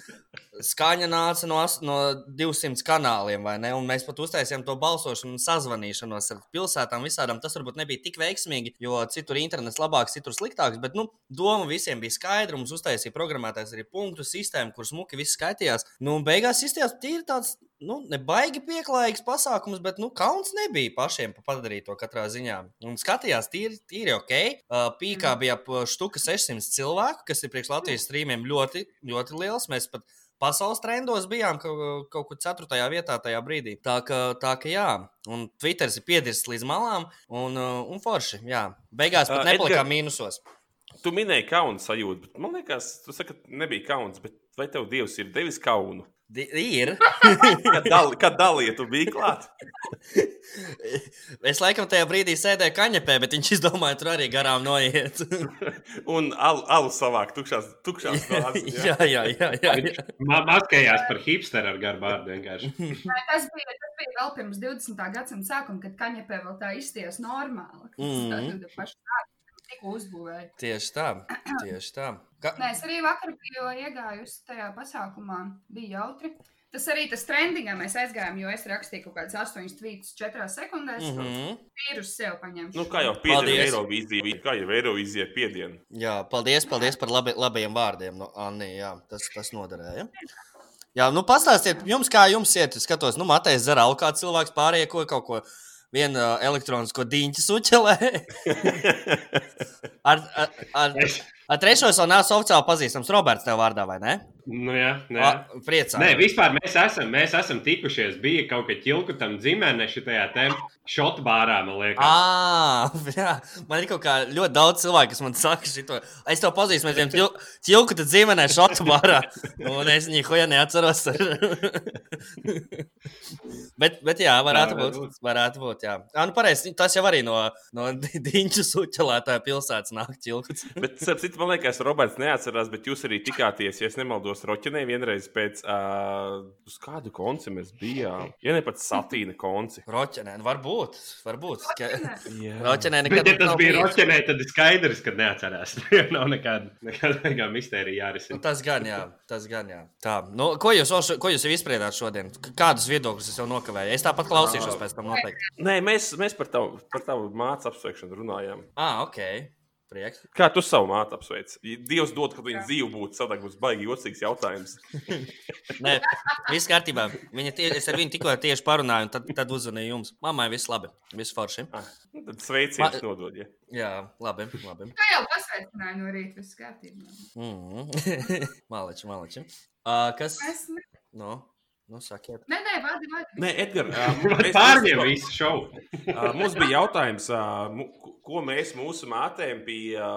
Skaņa nāca no, no 200 kanāliem, vai ne? Un mēs pat uztaisījām to balsošanu un sazvanīšanos ar pilsētām visādām. Tas varbūt nebija tik veiksmīgi, jo citur internets labāks, citur sliktāks. Bet, nu, doma visiem bija skaidra. Mums uztaisīja programmētājs arī punktu sistēmu, kur smuki viss skaitījās. Nu, un beigās izstījās tīri tāds. Nu, nebaigi pieklājīgs pasākums, bet nu, kauns nebija pašiem pa- padarīt to katrā ziņā. Un skatījās, tīri, tīri ok. Uh, pīkā bija ap štuka 600 cilvēku, kas ir priekš Latvijas strīmiem ļoti, ļoti liels. Mēs pat pasaules trendos bijām kaut, kaut kur 4. vietā tajā brīdī. Tā ka, tā ka jā, un Twitter ir piedirsts līdz malām, un, uh, un forši. Jā. Beigās pat Ā, nepalikām Edgar- mīnusos. Tu minēji kaunu sajūtu, bet man liekas, tu saki, nebija kauns. Bet vai tev Dievs ir devis kaunu? Di ir. [laughs] Kad, dal, kad dalīja, tu biji klāt. es laikam tajā brīdī sēdēju kaņepē, bet viņš izdomāja tur arī garām noiet. [laughs] Un alu, alu savāk, tukšās, tukšās [laughs] glāzes. jā, jā, jā. jā, Viņš jā. ma- maskējās par hipsteru ar garu vārdu vienkārši. Tas bija, tas bija vēl pirms 20. gadsimta sākuma, kad kaņepē vēl tā izties normāli. Tad paši sākumi tikko uzbūvēja. Tieši tā. Tieši tā. Ka... Nē, es arī vakar biju iegājusi tajā pasākumā. Bija jautri. Tas arī tas trendingā mēs aizgājām, jo es rakstīju kaut kādas 8 tvītus 4 sekundēs. Mm. -hmm. Vīrus sev paņemšu. Nu, kā jau Paldies. Eirovīzija, kā jau Eirovīzija piedienu. Jā, paldies, paldies par labi, labajiem vārdiem, no Anni. Jā, tas, tas noderēja. Jā, nu pastāstiet, jums kā jums iet. Es skatos, nu, Matejs alkoholu, kā cilvēks pārējie ko kaut ko. Vienu uh, elektronisko diņķu suķelē. [laughs] ar, ar, ar, Es, ar trešo jau neesmu oficiāli pazīstams. Roberts, tev vārdā, vai ne? nu, jā, nē. A, Priecājos. Nē, vispār mēs esam, mēs esam tikušies. Bija kaut kāda ķilku tam dzimene šitajā šotu bārā, man liekas. À, [laughs] jā, man ir kaut kā ļoti daudz cilvēku, kas man saka, šito. es tev pazīstu, mēs bijām ķilku tad dzīvenē šotu barā. Un es viņu hoja neatceros. [laughs] bet, bet jā, varētu Jā, būt. varbūt. Varētu būt, jā. jā nu pareizi, tas jau arī no, no [laughs] diņķu suķelētāja pilsētas nāk ķilkuts. Bet, starp citu, man liekas, Roberts neatcerās, bet jūs arī tikāties, ja es nemaldos, Roķenē vienreiz pēc, uh, uz kādu konci mēs bijām. Ja ne pat satīna konci. Roķenē, nu varbūt, varbūt. Ka... Jā. Roķenē Bet, nekad ja tas bija bijis. roķenē, tad ir skaidrs, ka neatcerās. [laughs] nav nekāda, nekāda, nekāda mistērija Nu, jārisina. Tas gan, jā. Tas gan, jā. Tā, nu, ko jūs, vēl šo- ko jūs jau izspriedāt šodien? Kādus viedokļus es jau nokavēju? Es tāpat klausīšos pēc tam noteikti. Nē, mēs, mēs par tavu, par tavu mācu apsveikšanu runājām. Ah, ok. Prieks. Kā tu savu mātu apsveic? Dievs dod, ka viņa dzīve būtu būs baigi jocīgs jautājums. [laughs] Nē, viss kārtībā. Viņa tie, es ar viņu tikko tieši parunāju, un tad, tad uzzvanīju jums. Mammai viss labi. Viss forši. Ah, nu tad sveiciens Ma- nodod. Ja. Jā, labi. labi. Tā jau pasveicināja no rīta, viss kārtībā. [laughs] Mm. maleči, maleči. Uh, kas? Es ne... Nu, nu sakiet. Nē, nē, vadi, vadi. Nē, Edgars, [laughs] Pārņem visu šovu. Mums bija jautājums, ko mēs mūsu mātēm pie ā,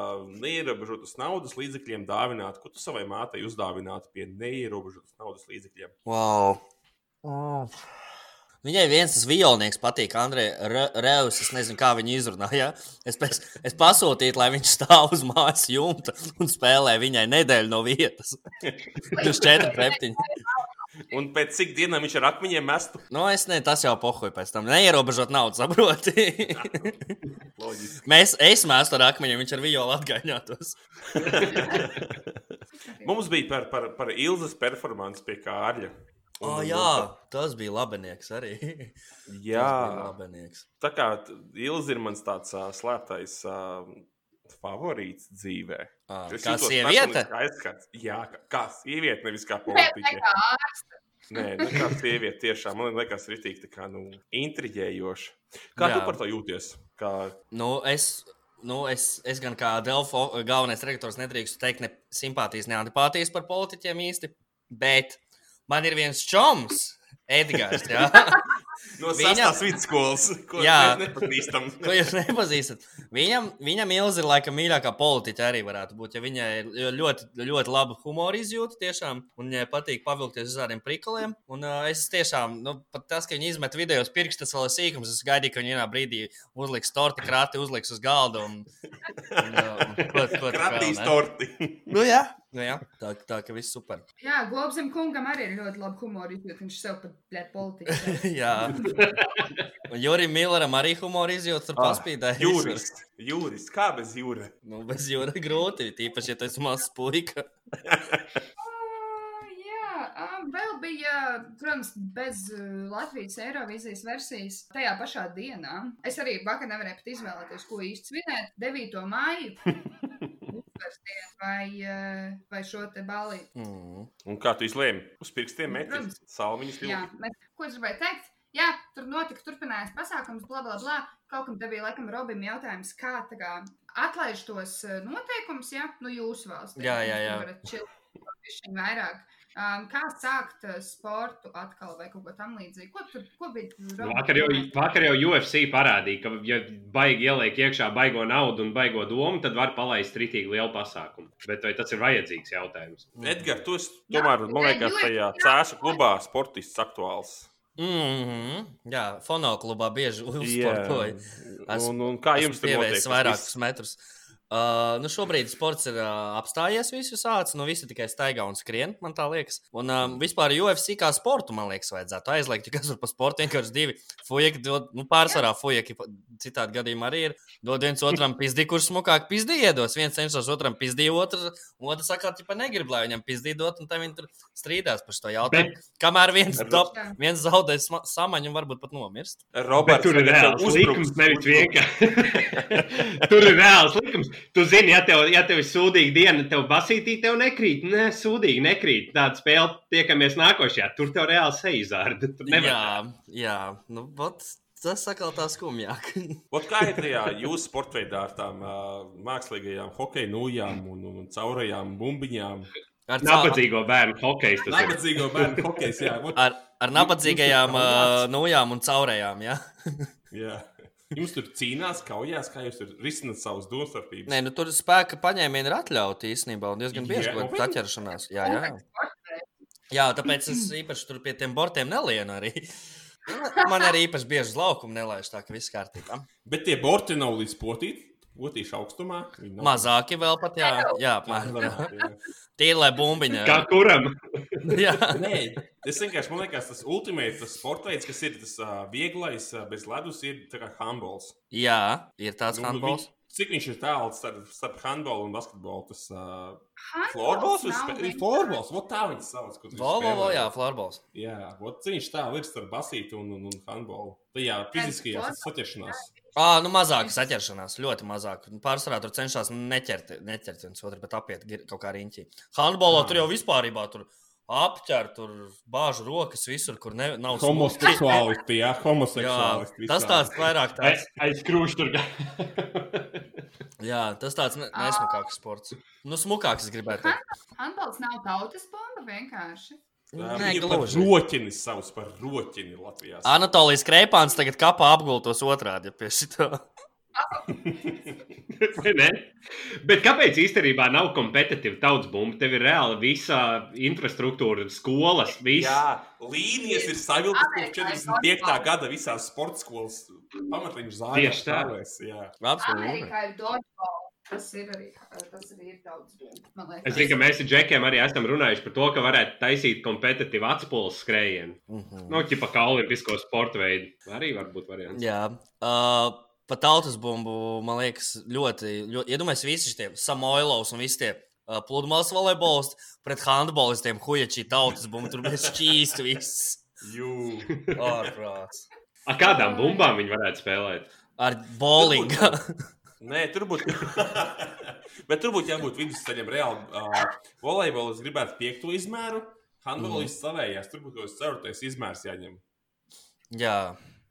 neierobežotas naudas līdzekļiem dāvinātu. Ko tu savai mātei uzdāvinātu pie neierobežotas naudas līdzekļiem? Wow. Oh. Viņai viens tas violnieks patīk, Andrei Reus. Es nezinu, kā viņu izrunāja. Es, pēc, es pasūtīju, lai viņš stāv uz mājas jumta un spēlē viņai nedēļu no vietas. [laughs] Uz četri preptiņi. Un pēc cik dienām viņš ar akmeņiem mestu? Nu, es ne, tas jau pohuju pēc tam. Neierobežot naudu, saproti. [laughs] Mēs, es mēstu ar akmeņiem, viņš ar violu atgaiņotos. [laughs] Mums bija par, par, par Ilzas performanci pie Kārļa. Oh, jā, tas bija labinieks arī. [laughs] Jā. labinieks. Tā kā Ilza ir mans tāds uh, slēptais uh, favorīts dzīvē. Ah, Es Kā sieviete? aizskats. Jā, kā, kā sieviete, nevis kā Nē, politiķe. kā ārste. Nē, nu, kā sieviete tiešām man liekas, rītīgi tā kā nu, intriģējoši. Kā Jā. tu par to jūties? Kā... Nu, es, nu, es, es gan kā Delfo galvenais redaktors nedrīkstu teikt ne simpātijas, ne antipātijas par politiķiem īsti, bet man ir viens čoms, Edgars. [laughs] No sastās vidusskolas, ko Jā. nepazīstam. Ko jūs nepazīstat? Viņam, viņam Ilza ir laikam mīļākā politiķa arī varētu būt. Ja viņai ir ļoti, ļoti laba humora izjūta, tiešām, un viņai patīk pavilkties uz tādiem prikuliem. Un uh, es tiešām, nu, pat tas, ka viņi izmet video uz pirksta, tas vēl ir sīkums. Es gaidīju, ka viņi vienā brīdī uzliks torti, krāti, uzliks uz galda. Un, un, uh, un, ko, ko tur vēl, Kratīs ne? torti. Nu, jā, nu, jā. Tā, tā ka viss super. Jā, Globzem kungam arī ir ļoti labi humori, jo viņš sev pat, blēt, politiķis. [laughs] jā. Un Jurim Milleram arī humora izjūta tur Ah, paspīdēja. Jūris. Jūris. Kā bez jūra? Nu, bez jūra grūti, tīpaši, ja tu esi mazs puika. Ah, [laughs] Jā, ah, vēl bija, protams, bez uh, Latvijas Eirovīzijas versijas tajā pašā dienā. Es arī vakar nevarēju pat izvēlēties, ko īsti svinēt. 9. māju. [laughs] Dienu Vai, uh, vai šo te balīti. Mm. Un kā tu izlēmi? Uz pirkstiem metis, Protams. salmiņas Jā, mēs, ko es gribēju teikt? Jā, tur notika turpinājums pasākums, bla, bla, bla. Kaut kam te bija, laikam, Robim jautājums, kā tā kā atlaiž tos uh, noteikumus, ja, nu jūsu valstī. Jā, jā, jā. Jūs varat bišķiņ [laughs] vairāk. Um, kā sākt sportu atkal vai kaut ko tam līdzīgu? Ko tur, ko bija? Vakar jau, vakar jau UFC parādīja, ka, ja baigi ieliek iekšā baigo naudu un baigo domu, tad var palaist rītīgi lielu pasākumu. Bet vai tas ir vajadzīgs jautājums? Edgars, tu esi Jā, tomēr, man jā, liekas, jo- tajā jā. cēsu klubā sportists aktuāls. Mm -hmm. Jā, fonoklubā bieži uzsportoju. Un, un kā jums tur tas vairākus metrus? Uh, nu šobrīd sports ir uh, apstājies, visu sācis. Nu, visi tikai staigā un skrien, man tā liekas. Un um, vispār UFC kā sportu, man liekas, vajadzētu aizliegt. Kas tur par sportu vienkārši divi fujeki dod, nu, pārsvarā fujeki citādi gadījumā arī ir. Dod viens otram pizdī, kurš smukāk pizdī iedos. Viens cenšas otram pizdī, otrs, otrs saka, ka negrib, lai viņam pizdī dot, un tā viņi tur strīdās par šo jautājumu. Bet... Kamēr viens, top, viens zaudē samaņu un varbūt pat nomirst. Roberts, tur ir reāls likums, nevis vienkārši. tur ir reāls likums. Tu zini, ja tev, ja tev ir sūdīga diena, tev basītī tev nekrīt. Nē, sūdīgi nekrīt. Tāda spēle tiekamies nākošajā. Tur tev reāli seizārda. Jā, jā. Nu, but... Tas atkal tā skumjāk. [laughs] kā ir tajā jūsu sporta veidā ar tām uh, mākslīgajām hokeja nūjām un, un, un caurajām bumbiņām? Ar nabadzīgo bērnu hokeju. Nabadzīgo bērnu hokeju, jā. [laughs] Ar, ar nabadzīgajām uh, nūjām un caurajām, jā. [laughs] jā. Jums tur cīnās, kaujās, kā jūs tur risināt savus domstarpības? Nē, nu tur spēka paņēmieni ir atļauti īstenībā un diezgan bieži kaut kāda atķeršanās. Jā, jā. jā, tāpēc es īpaši tur pie tiem bortiem nelienu arī. Man arī īpaši bieži uz laukumu nelaiž tā, ka viss kārtībā. Bet tie borti nav līdz potīti. Otīšu augstumā. Mazāki vēl pat, jā, jā apmēram. Tīri, lai bumbiņa. Kā kuram? [laughs] jā. Nē, tas vienkārši, man liekas, tas ultimate, tas sporta veids, kas ir tas uh, vieglais, uh, bez ledus, ir tā kā handballs. Jā, ir tāds nu, handballs. Cik viņš ir tāls starp, starp handbolu un basketbolu? Tas uh, florbols vai florbols? Vot tā viņš sauc. Vol, vol, vol, jā, florbols. Jā, vot viņš tā ir starp basītu un, un, un handbolu. Tajā fiziskajā saķeršanās. Ah, nu mazāk saķeršanās, ļoti mazāk. Pārsvarā tur cenšas neķert, neķert viens otru, bet apiet kaut kā riņķī. Handbolā tur jau vispārībā tur apķer, tur bāžu rokas visur, kur ne, nav homoseksuālisti. Jā, [laughs] homoseksuālisti. Jā, tas tāds vairāk tāds. Aiz krūšu tur. [laughs] jā, tas tāds ne, nesmukāks sports. Nu, smukāks gribētu. Handbols nav tautas bomba vienkārši. Nē, gluži. Roķinis savus par roķini Latvijā. Anatolijas Kreipāns tagad kapā apgultos otrādi pie šitā. [laughs] Bet kāpēc īstenībā nav kompetitīva tautas bumba? Tev ir reāli visa infrastruktūra, skolas, viss. Jā, līnijas ir savilktas kopš 45. gada visās sporta skolas pamatliņš zālēs. Tieši tā. Jā, absolūti. Amerikā ir dodgeball. Tas ir arī, tas arī ir daudz. Es zinu, ka mēs ar Džekiem arī esam runājuši par to, ka varētu taisīt kompetitīvu atspūles skrējienu. Mm -hmm. Nu, ķipa kā olimpisko sporta veidu. Arī var būt variants. Jā. Uh, Pat tautas bumbu, man liekas, ļoti. ļoti Iedomājieties, visi šie Samoilovs un visi tie uh, pludmales volejbolisti pret handbolistiem, hujačī tautas bumbu. Tur bija šķīsti viss. Jū, ārprāts. Ar kādām bumbām viņi varētu spēlēt? Ar bowlingu. Nē, tur būtu. [laughs] Bet tur būtu jābūt vidusceļam reāli. Uh, volejbolis gribētu piekto izmēru, handbolists mm. savējās. Tur būtu kaut kāds ceturtais izmērs jāņem. Jā.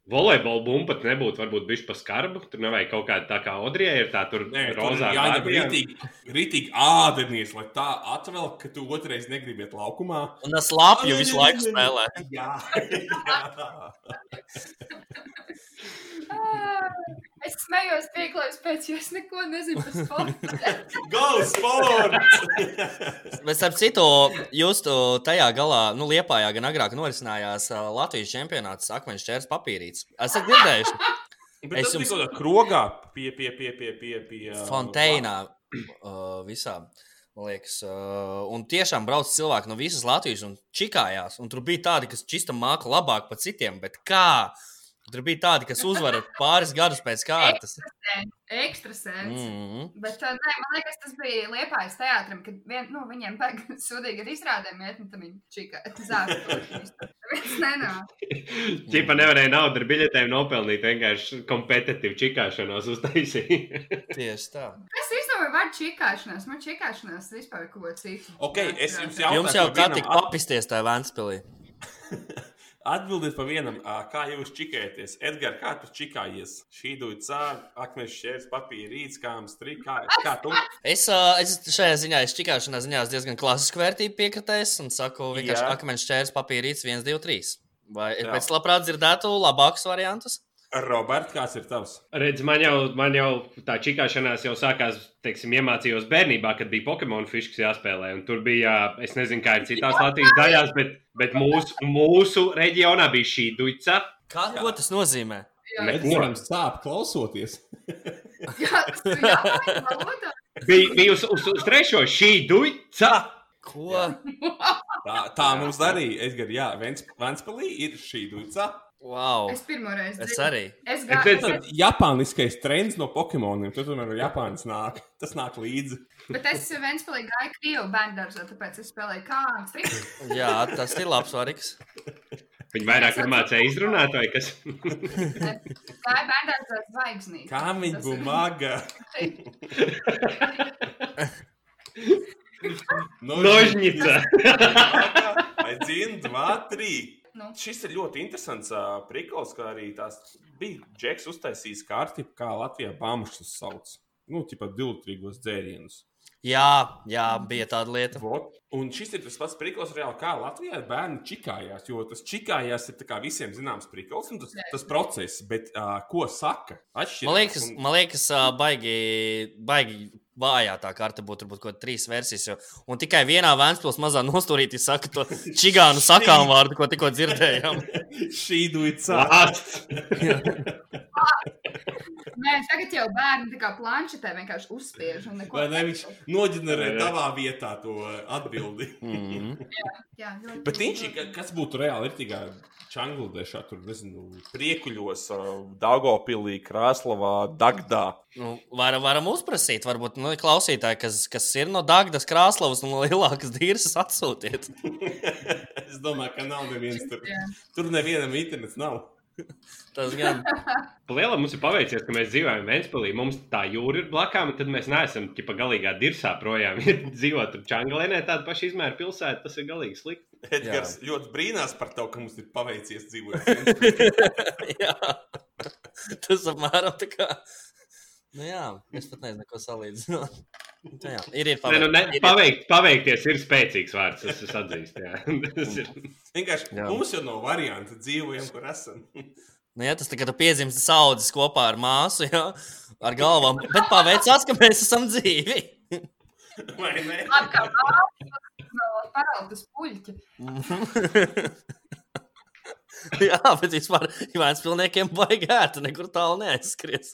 Volejbola bumba pat nebūtu, varbūt bišķi pa skarbu. Tur nevajag kaut kāda tā kā Odrijai ir tā tur rozā. Jā, jā, rītīgi, rītīgi ādenies, lai tā atvelk, ka tu otrais negribi iet laukumā. Un tas lapju visu laiku spēlē. Jā, [laughs] jā. Es smējos pieklājus pēc, jo es neko nezinu par sportu. [laughs] Go sports! Bet, starp citu, jūs tajā galā, nu, Liepājā gan agrāk norisinājās Latvijas čempionāts akmeņu šķērs papīrīts. Esat dzirdējuši? Bet es jums kādā krogā pie, pie, pie, pie, pie, pie Fonteinā uh, visā. Man liekas, uh, un tiešām brauc cilvēki no visas Latvijas un čikājās. Un tur bija tādi, kas čista māca labāk par citiem, bet kā? Tur bija tādi, kas uzvara pāris gadus pēc kārtas. Ekstrasens. Mm -hmm. Bet nē, man liekas, tas bija Liepājas teātrim, kad vien, nu, viņiem tā [laughs] sūdīgi ar izrādēm iet, un tam viņi čika [laughs] nenāk. [laughs] Čipa nevarēja naudu ar biļetēm nopelnīt, vienkārši kompetitīvu čikāšanos uztaisīja. Tieši tā. Es izdomāju vārdu čikāšanās. Man čikāšanās vispār ko citu. Ok, es jums jautāju. Jums jau kā tik papisties tajā Vēnspilī. Atbildiet pa vienam, kā jūs čikājaties. Edgars, kā tu čikājies? Šī dūja cēlā, akmens šķērs, papīra rīts, kāms, trīs. Kā, kā tu? Es, es šajā ziņā, es čikāšanā ziņā diezgan klasisku vērtību piekritēju un saku, vienkārši akmens šķērs, papīra rīts, 1, 2, 3. Vai Jā. pēc labprāt dzirdētu labākus variantus? Roberts, kāds ir tavs? Redz, man jau, man jau tā čikāšanās jau sākās, teiksim, iemācījos bērnībā, kad bija Pokemon fiškas jāspēlē. Tur bija, es nezinu, kā ir citās Latvijas daļās, bet, bet mūsu, mūsu reģionā bija šī duica. Kā, ko tas nozīmē? Neko sāp klausoties. [laughs] Jā, tas ir valodā. Bija, bija uz, uz, uz trešo šī duica. Ko? Tā, tā mums darīja. Es gadu, jā, Ventspēlī ir šī duca. Wow. Es pirmo reizi. Es arī. Es gāju, teicu, Japāniskais trends no Pokemoniem. Tur tomēr no Japānas nāk. Tas nāk līdzi. bet es Ventspēlī gāju Krievu bērndārzā, tāpēc es spēlēju kāds. [laughs] Jā, tas ir labs variks. Viņi vairāk mācīja izrunāt, vai kas? Gāju bērndārzā zvaigznīt. Kāmiņu Tas ir- bumaga. [laughs] Nožņica. Vai dzird, dva, trīs. Nu, Šis ir ļoti interesants uh, prikals, kā arī tās bija Džeks uztaisījis kārtību, kā Latvijā bāmušus sauc. Nu, tipā divtrīgos dzērienus. Jā, jā, bija tāda lieta. Vot. Un šis ir tas pats prikals, reāli, kā Latvijā bērni čikājās. Jo tas čikājās ir tā kā visiem zināms prikals, un tas, tas process, bet uh, ko saka? Atšķirās. Man liekas, Un- man liekas ā, baigi, baigi vājā tā karte būtu, varbūt kaut kāda trīs versijas. Jo, un tikai vienā Vēnspils mazā nostūrītī saka to [laughs] čigānu sakām vārdu, ko tikko dzirdējām. [laughs] Šī duica. [laughs] Nē, tagad jau bērni tā kā planšetē vienkārši uzspiež un neko. Vai ne viņš noģenerē Jā, jā. tavā vietā to atbildi? Mm. Jā, ļoti. Bet viņš kas būtu reāli ir tikai Čangludešā, tur nezinu, priekuļos, Daugopilī, Krāslavā, Dagdā. Nu, varam, varam uzprasīt, varbūt nu, klausītāji, kas, kas ir no Dārgas Krāslavas un lielākas dīrsas, atsūtiet. [laughs] es domāju, ka nav neviens tur. Jā. Tur nevienam internets nav. [laughs] Tas gan. [laughs] Lielam mums ir paveicies, ka mēs dzīvojam Vēnspēlī. Mums tā jūra ir blakām, un tad mēs neesam tipa galīgā dirsā projām. Ja dzīvot tur Čanglēnē, tāda paša izmēra pilsēta, tas ir galīgi slikti. Edgars ļoti brīnās par to, ka mums ir paveicies dzīvot. jā, tas apmēram tā kā. Nu, jā, es pat nezinu, ko salīdzināt. Nu, jā, ir, ir Ne, nu, ne, paveikt. paveikt, paveikties ir spēcīgs vārds, tas es atzīstu. jā. [laughs] Tas ir. Vienkārši Jā. mums jau nav variantu dzīvojam, kur esam. Nu, jā, tas tā kā tu piedzimsti saudzes kopā ar māsu, jā, ar galvām. Bet paveicās, ka mēs esam dzīvi. [laughs] Vai ne? No paraudas puļķa. jā, bet vispār Ivāns pilniekiem baigētu, nekur tālu neaizskries.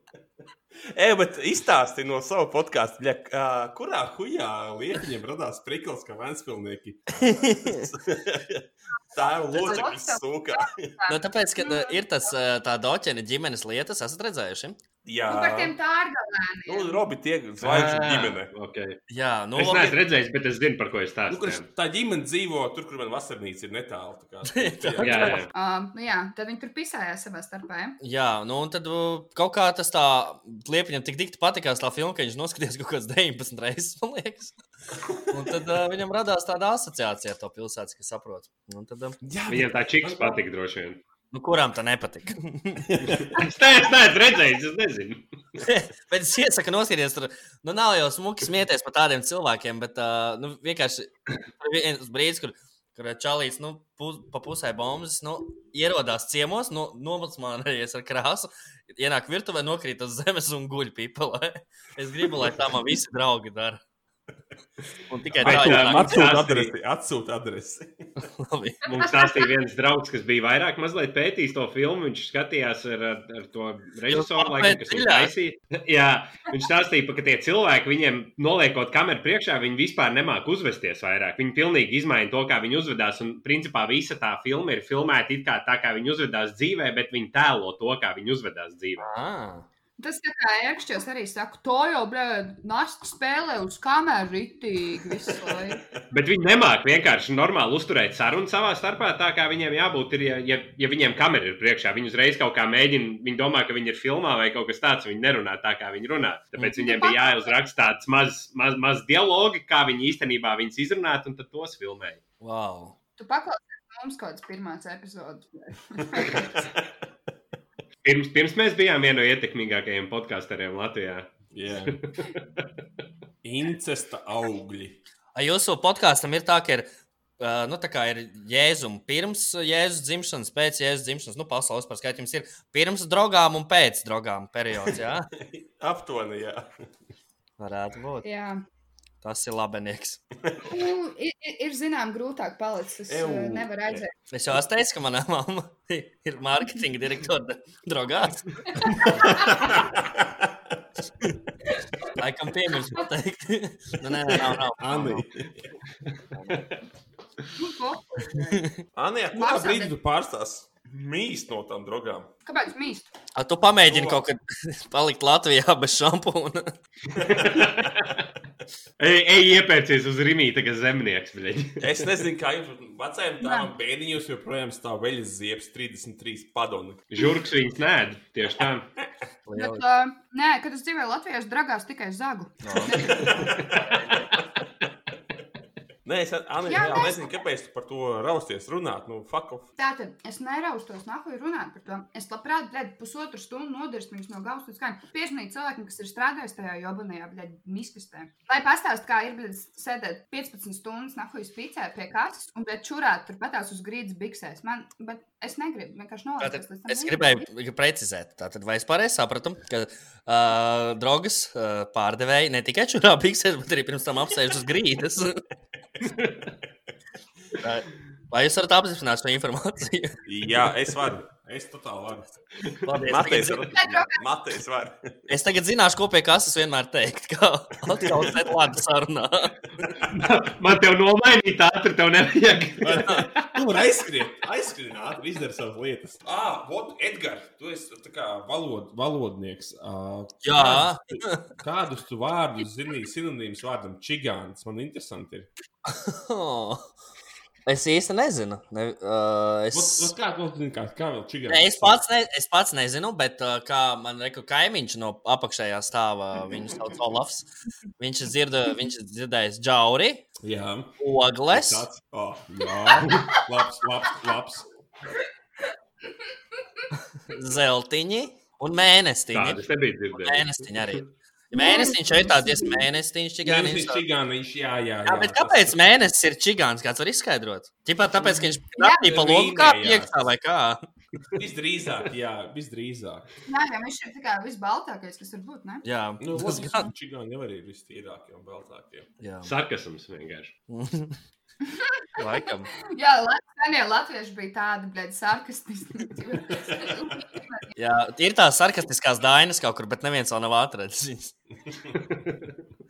Ej, bet izstāsti no sava podkāstu, ā, kurā hujā liepiņiem radās prikals, ka Vēnspilnieki [laughs] tā ir locekļu sūkā. Nu, tāpēc, ka uh, ir tas uh, tā doķena ģimenes lietas, esat redzējuši? Jā, Nu, par tiem nu, tārgalēniem. Robi tie zvaigžņu ģimene. Okay. Jā, nu, Es neesmu redzējis, bet es zinu, par ko es Nu, kur stāstu. tā ģimene dzīvo tur, kur man vasarnīca ir netālu. tā kā. [laughs] Jā, jā. Um, nu jā, tad viņi tur pisājās savā starpā. Ja? Jā, nu un tad uh, kaut kā tas tā liepiņam tik dikti patikās tā filma, ka viņš noskatījās kaut kādas 19 reizes, man liekas. Un tad uh, viņam radās tāda asociācija ar to pilsētu, kas saprot. Un tad, uh, Jā, Viņam tā čiks patika droši vien. nu, kurām tā nepatika? [laughs] Es neesmu neesmu redzējis, es nezinu. [laughs] bet es iesaku noskatīties, tur nu, nav jau smuki smieties par tādiem cilvēkiem, bet uh, nu, vienkārši tur ir viens brīdis, kur. Kur čalīts, nu, pus, pa pusē bombas, nu, ierodās ciemos, no, nomacmānējies ar krāsu, ienāk virtuvē, nokrīt uz zemes un guļ pipelē. [laughs] Es gribu, lai tā man visi draugi dara. Un tikai Bet, tā, jā, jā, man- Atsūta adresi. Atsūta adresi. [laughs] labi. Mums stāstīja viens draugs, kas bija vairāk mazliet pētījis to filmu. Viņš skatījās ar, ar, ar to režisoru, laikam, kas viņu taisīja. [laughs] Jā, viņš stāstīja, pa, ka tie cilvēki, viņiem noliekot kameru priekšā, viņi vispār nemāk uzvesties vairāk. Viņi pilnīgi izmaina to, kā viņi uzvedās. Un, principā, visa tā filma ir filmēta it kā tā, kā viņi uzvedās dzīvē, bet viņi tēlo to, kā viņi uzvedās dzīvē. Ah. Tas tā kā iekšķos arī saka, to jau, blēd, nasti spēlē uz kameru ritīgi visu laiku. [laughs] Bet viņi nemāk vienkārši normāli uzturēt sarunu savā starpā, tā kā viņiem jābūt. Ir, ja, ja, ja viņiem kamera ir priekšā, viņi uzreiz kaut kā mēģina, viņi domā, ka viņi ir filmā vai kaut kas tāds, viņi nerunā tā, kā viņi runā. Tāpēc viņiem bija jāuzraksta tāds mazs maz, maz dialogi, kā viņi īstenībā viņus izrunāt, un tad tos filmēja. Wow. Tu paklausies mums kaut kāds pirmās epizodes. [laughs] Pirms, pirms mēs bijām viena no ietekmīgākajiem podkāsteriem Latvijā. Jā. [laughs] Incesta augļi. Ai, Jūsu podkāstam ir tā, ka ir, nu, tā kā ir jēzuma pirms Jēzus dzimšanas, pēc Jēzus dzimšanas, nu, pasaules par skaitu jums ir pirms draugām un pēc draugām periods, jā? [laughs] Aptuveni, jā. Varētu būt. Jā. Tas ir labenieks. Nu, ir, ir, zinām, grūtāk palicis. Es Ew. uh, nevaru aizēt. Es jau esmu teicis, ka manā mamma [laughs] ir mārketinga direktore draugās. [laughs] Laikam piemirst pateikt. nu, nē, nē, nav, nav. Anī. Nu? Anī, kurā brīdī tu pārstās mīst no tām drogām? Kāpēc mīst? A, tu pamēģini kaut kad palikt Latvijā bez šampūna. [laughs] Ej, ej iepērcies uz rīmīta, kas zemnieks. bļeģ. Es nezinu, kā jums vecajam tēvam bērniņos joprojām stāv veļas ziepes 33 padoni. Žurks viņas nē, tieši tā. [laughs] Bet, uh, nē, kad es dzīvoju Latvijā, es dragās tikai zagu. [laughs] Nē, es Anī, Jā, mēs- nezinu, kāpēc tu par to rausties runāt. Nu, fuck off. Tātad es neraustos, nahuj runāt par to. Es labprāt, bļaļ, pusotru stundu nodirstu viņus no galvas līdz kājām. Piesmanīt cilvēkiem, kas ir strādājuši tajā jobanajā, bļaļ, miskastē. Lai pastāst, kā ir, bļaļ, sēdēt 15 stundas nahuj spīcē pie kases un, bļaļ, čurāt tur patās uz grīdas biksēs. Man, bet es negribu, vienkārši nolaižos. līdz tam es gribēju precizēt, tātad, vai es pareizi sapratu, ka uh, drogas uh, pārdevēji ne tikai čurā piksēs, bet arī pirms tam apsēž uz grīdas. [laughs] Vai- Vai jūs varat apstiprināt šo informāciju? Es varu. Es totāli varu. [laughs] Paldies, Matejs tagad, var. Matejs var. es tagad zināšu, ko pie kases vienmēr teikt. Kā atkal sēt labi sarunā. [laughs] Man te nomainīt ātri, tev nevajag. Tu vari aizskriet, aizskriet, ātri izdara savas lietas. Ah, vot, Edgars, tu esi tā kā valod, valodnieks. Uh, Jā. Kādus, kādus tu vārdus zini sinonīmus vārdam čigāns? Man interesanti ir. [laughs] Es īsti nezinu. Ne, uh, es... Vot kā, kā, kā? Nē, es, pats ne, es pats nezinu, bet uh, kā man reku kaimiņš no apakšējā stāvā, viņš sauc Olafs. Viņš ir, dzirda, viņš ir dzirdējis džauri, Jā. ogles. Tāds, oh, jā. labs, labs, labs. zeltiņi un mēnestiņi. Tādas nebija dzirdētas. Mēnestiņi arī. Mēnestiņš ir tāds mēnestiņš, Jā, čigānis. viņš ir čigāniņš, jā, jā. Jā, bet kāpēc mēnesis ir čigāns? Kāds var izskaidrot? Tipā tāpēc, ka viņš naktī pa Vīnē, kā jā. iekšā vai kā. [laughs] Visdrīzāk, jā, visdrīzāk. Jā, jā, viņš ir tā kā visbaltākais, kas var būt, ne? Jā, Nu, tas gan. čigāni jau arī ir vistīrākie un baltākie. Jā, Sarkasms vienkārši. [laughs] laikam. [laughs] Jā, Latvijā latvieši bija tādi, bļaļ, sarkastiski. [laughs] Jā, ir tās sarkastiskās dainas kaut kur, bet neviens vēl nav atradzis. viņas. [laughs]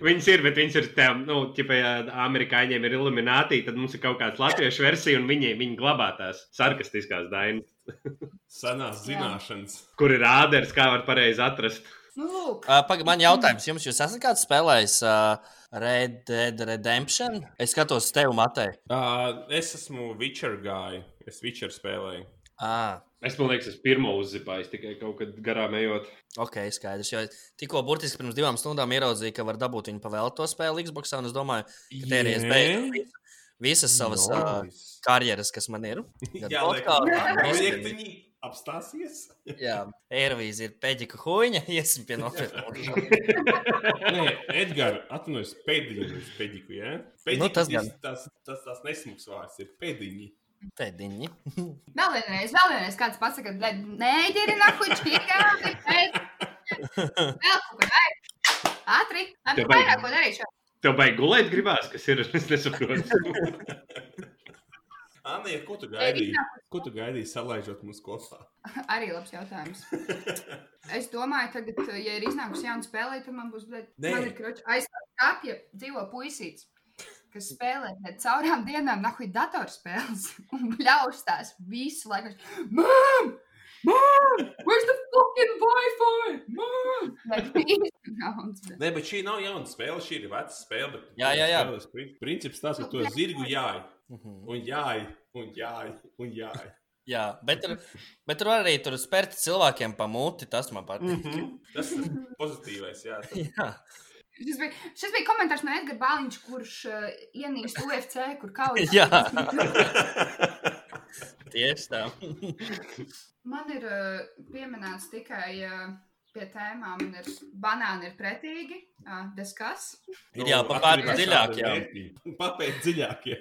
Viņas ir, bet viņas ir tām, nu, ķipa, ja amerikāņiem ir iluminēti, tad mums ir kaut kāda latviešu versija, un viņi, viņi glabā tās sarkastiskās dainas. Senās Jā. zināšanas. Kur ir āders, kā var pareizi atrast? Nu, lūk. Uh, Pagaid, man jautājums jums, jūs esat kāds spēlējis uh, Red Dead Redemption? Es skatos uz tevi, Matei. Uh, es esmu Witcher gāja. Es Witcher spēlēju. Ah, Es domāju, ka es pirmo uzzipāju tikai kaut kad garām ejot. ok, skaidrs. Jo tikko burtiski pirms divām stundām ieraudzīju, ka var dabūt viņu pavēlēt to spēli Xbox. Un es domāju, ka te beidzu vis- visas savas uh, Nice. karjeras, kas man ir. [laughs] Gan Jā, gan projektiņi apstāsies. Jā, Eirovīzija ir peģika huīņa, iesim pie nopietnām. Nē, Edgars, atvainojos, pēdiņi uz pēdiņu. Ja? Nu, tas gan. tas, tas, tas nesmugs vārds ir pēdiņi. Pēdiņi. Vēl vienreiz, vēl vienreiz kāds pasaka, ka nē, ir nahuči, tikai pēc. Vēl kaut ko vajag. Ātri, man vairāk ko darīšu. Tev baigi gulēt gribās, kas ir. Es nesaprotu. [laughs] Anija, ko tu gaidīji? Ko tu gaidīji salaižot mums kopā? [laughs] Arī labs jautājums. Es domāju, tagad, ja ir iznākusi jauna spēlē, tad man būs, kroči aizstāvēt kapja dzīvo puisīts, kas spēlē ne caurām dienām nahuj datorspēles [laughs] un bļauš tās visu laiku. Mom! Mom! Where's the fucking Wi-Fi? Mom! [laughs] Nē, bet šī nav jauna spēle, šī ir veca spēle. bet Jā, jā, jā. Princips tas, ka tu ar zirgu jāj, Mhm. un jāj, un jāj, un jāj. [laughs] Jā, bet, tur, bet tur arī tur spērt cilvēkiem pa muti. Tas man patīk. Mhm. Tas ir pozitīvais, jā. tas- [laughs] Jā, Šis bija, šis bija komentārs no Edgara Bāliņš, kurš uh, ienīst UFC, kur kaujas. [laughs] Jā. tieši tā. Man ir uh, pieminēts tikai uh, pie tēmām. Man ir banāni ir pretīgi. Uh, Deskas. Ir jāpapēta dziļāk, jā. Papēt dziļāk, jā.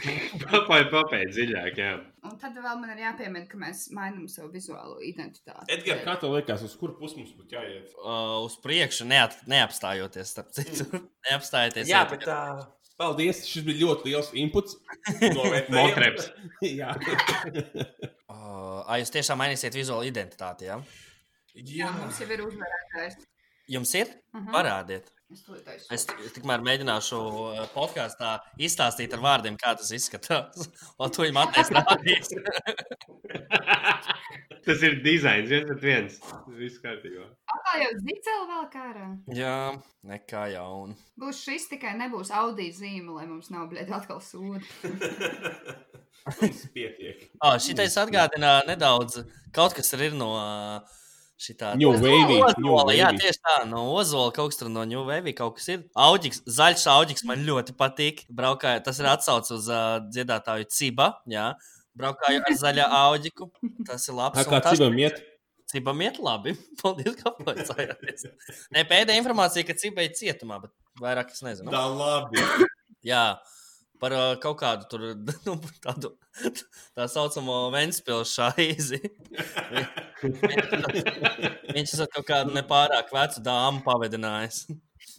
[laughs] Papaiet, papaiet dziļāk, jā. Un tad vēl man ir jāpiemina, ka mēs mainām savu vizuālo identitāti. Edgars, kā tev liekas, uz kuru pusi mums būtu jāiet? Uh, uz priekšu, neat, neapstājoties. starp citu. [laughs] Neapstājieties. Jā, iet- bet tā. Paldies, šis bija ļoti liels inputs. [laughs] Motreps. jā. Uh, ā, jūs tiešām mainīsiet vizuālo identitāti. Ja? Jā, mums jau ir uzvarētājs. Jums ir? Mhm. Parādiet. Es. Es, tikmēr mēģināšu uh, podkāstā izstāstīt ar vārdiem, kā tas izskatās. [laughs] Un to viņam attēlot. [laughs] Tas ir dizains, viens pret viens. Viss kārtībā. Tā jau zicēla vēl kārā. Jā, nekā jauna. Būs šis tikai nebūs Audi zīme, lai mums nav, bļēd, atkal sūdi. [laughs] Pietiek. Oh, Šitais atgādina nedaudz kaut kas ir no šitā. New Wavy, New Ozola, jā, tieši tā, no Ozola kaut kas tur no New Wavy kaut kas ir. Auģiks, zaļš auģiks man ļoti patīk. Braukāju, tas ir atsauc uz uh, dziedātāju Ciba, jā. Braukāju ar zaļā auģiku. Tas ir labs. Tā kā cibam iet. Cibam iet labi. [laughs] Paldies, ka apvaicājāties. Nē, pēdējā informācija, ka Ciba ir cietumā, bet vairāk es nezinu. Tā labi. Jā, par uh, kaut kādu tur, [laughs] nu, tādu tā saucamo Vēnspils šāzi. Viņš ir kaut kādu nepārāk vecu dāmu pavadinājis.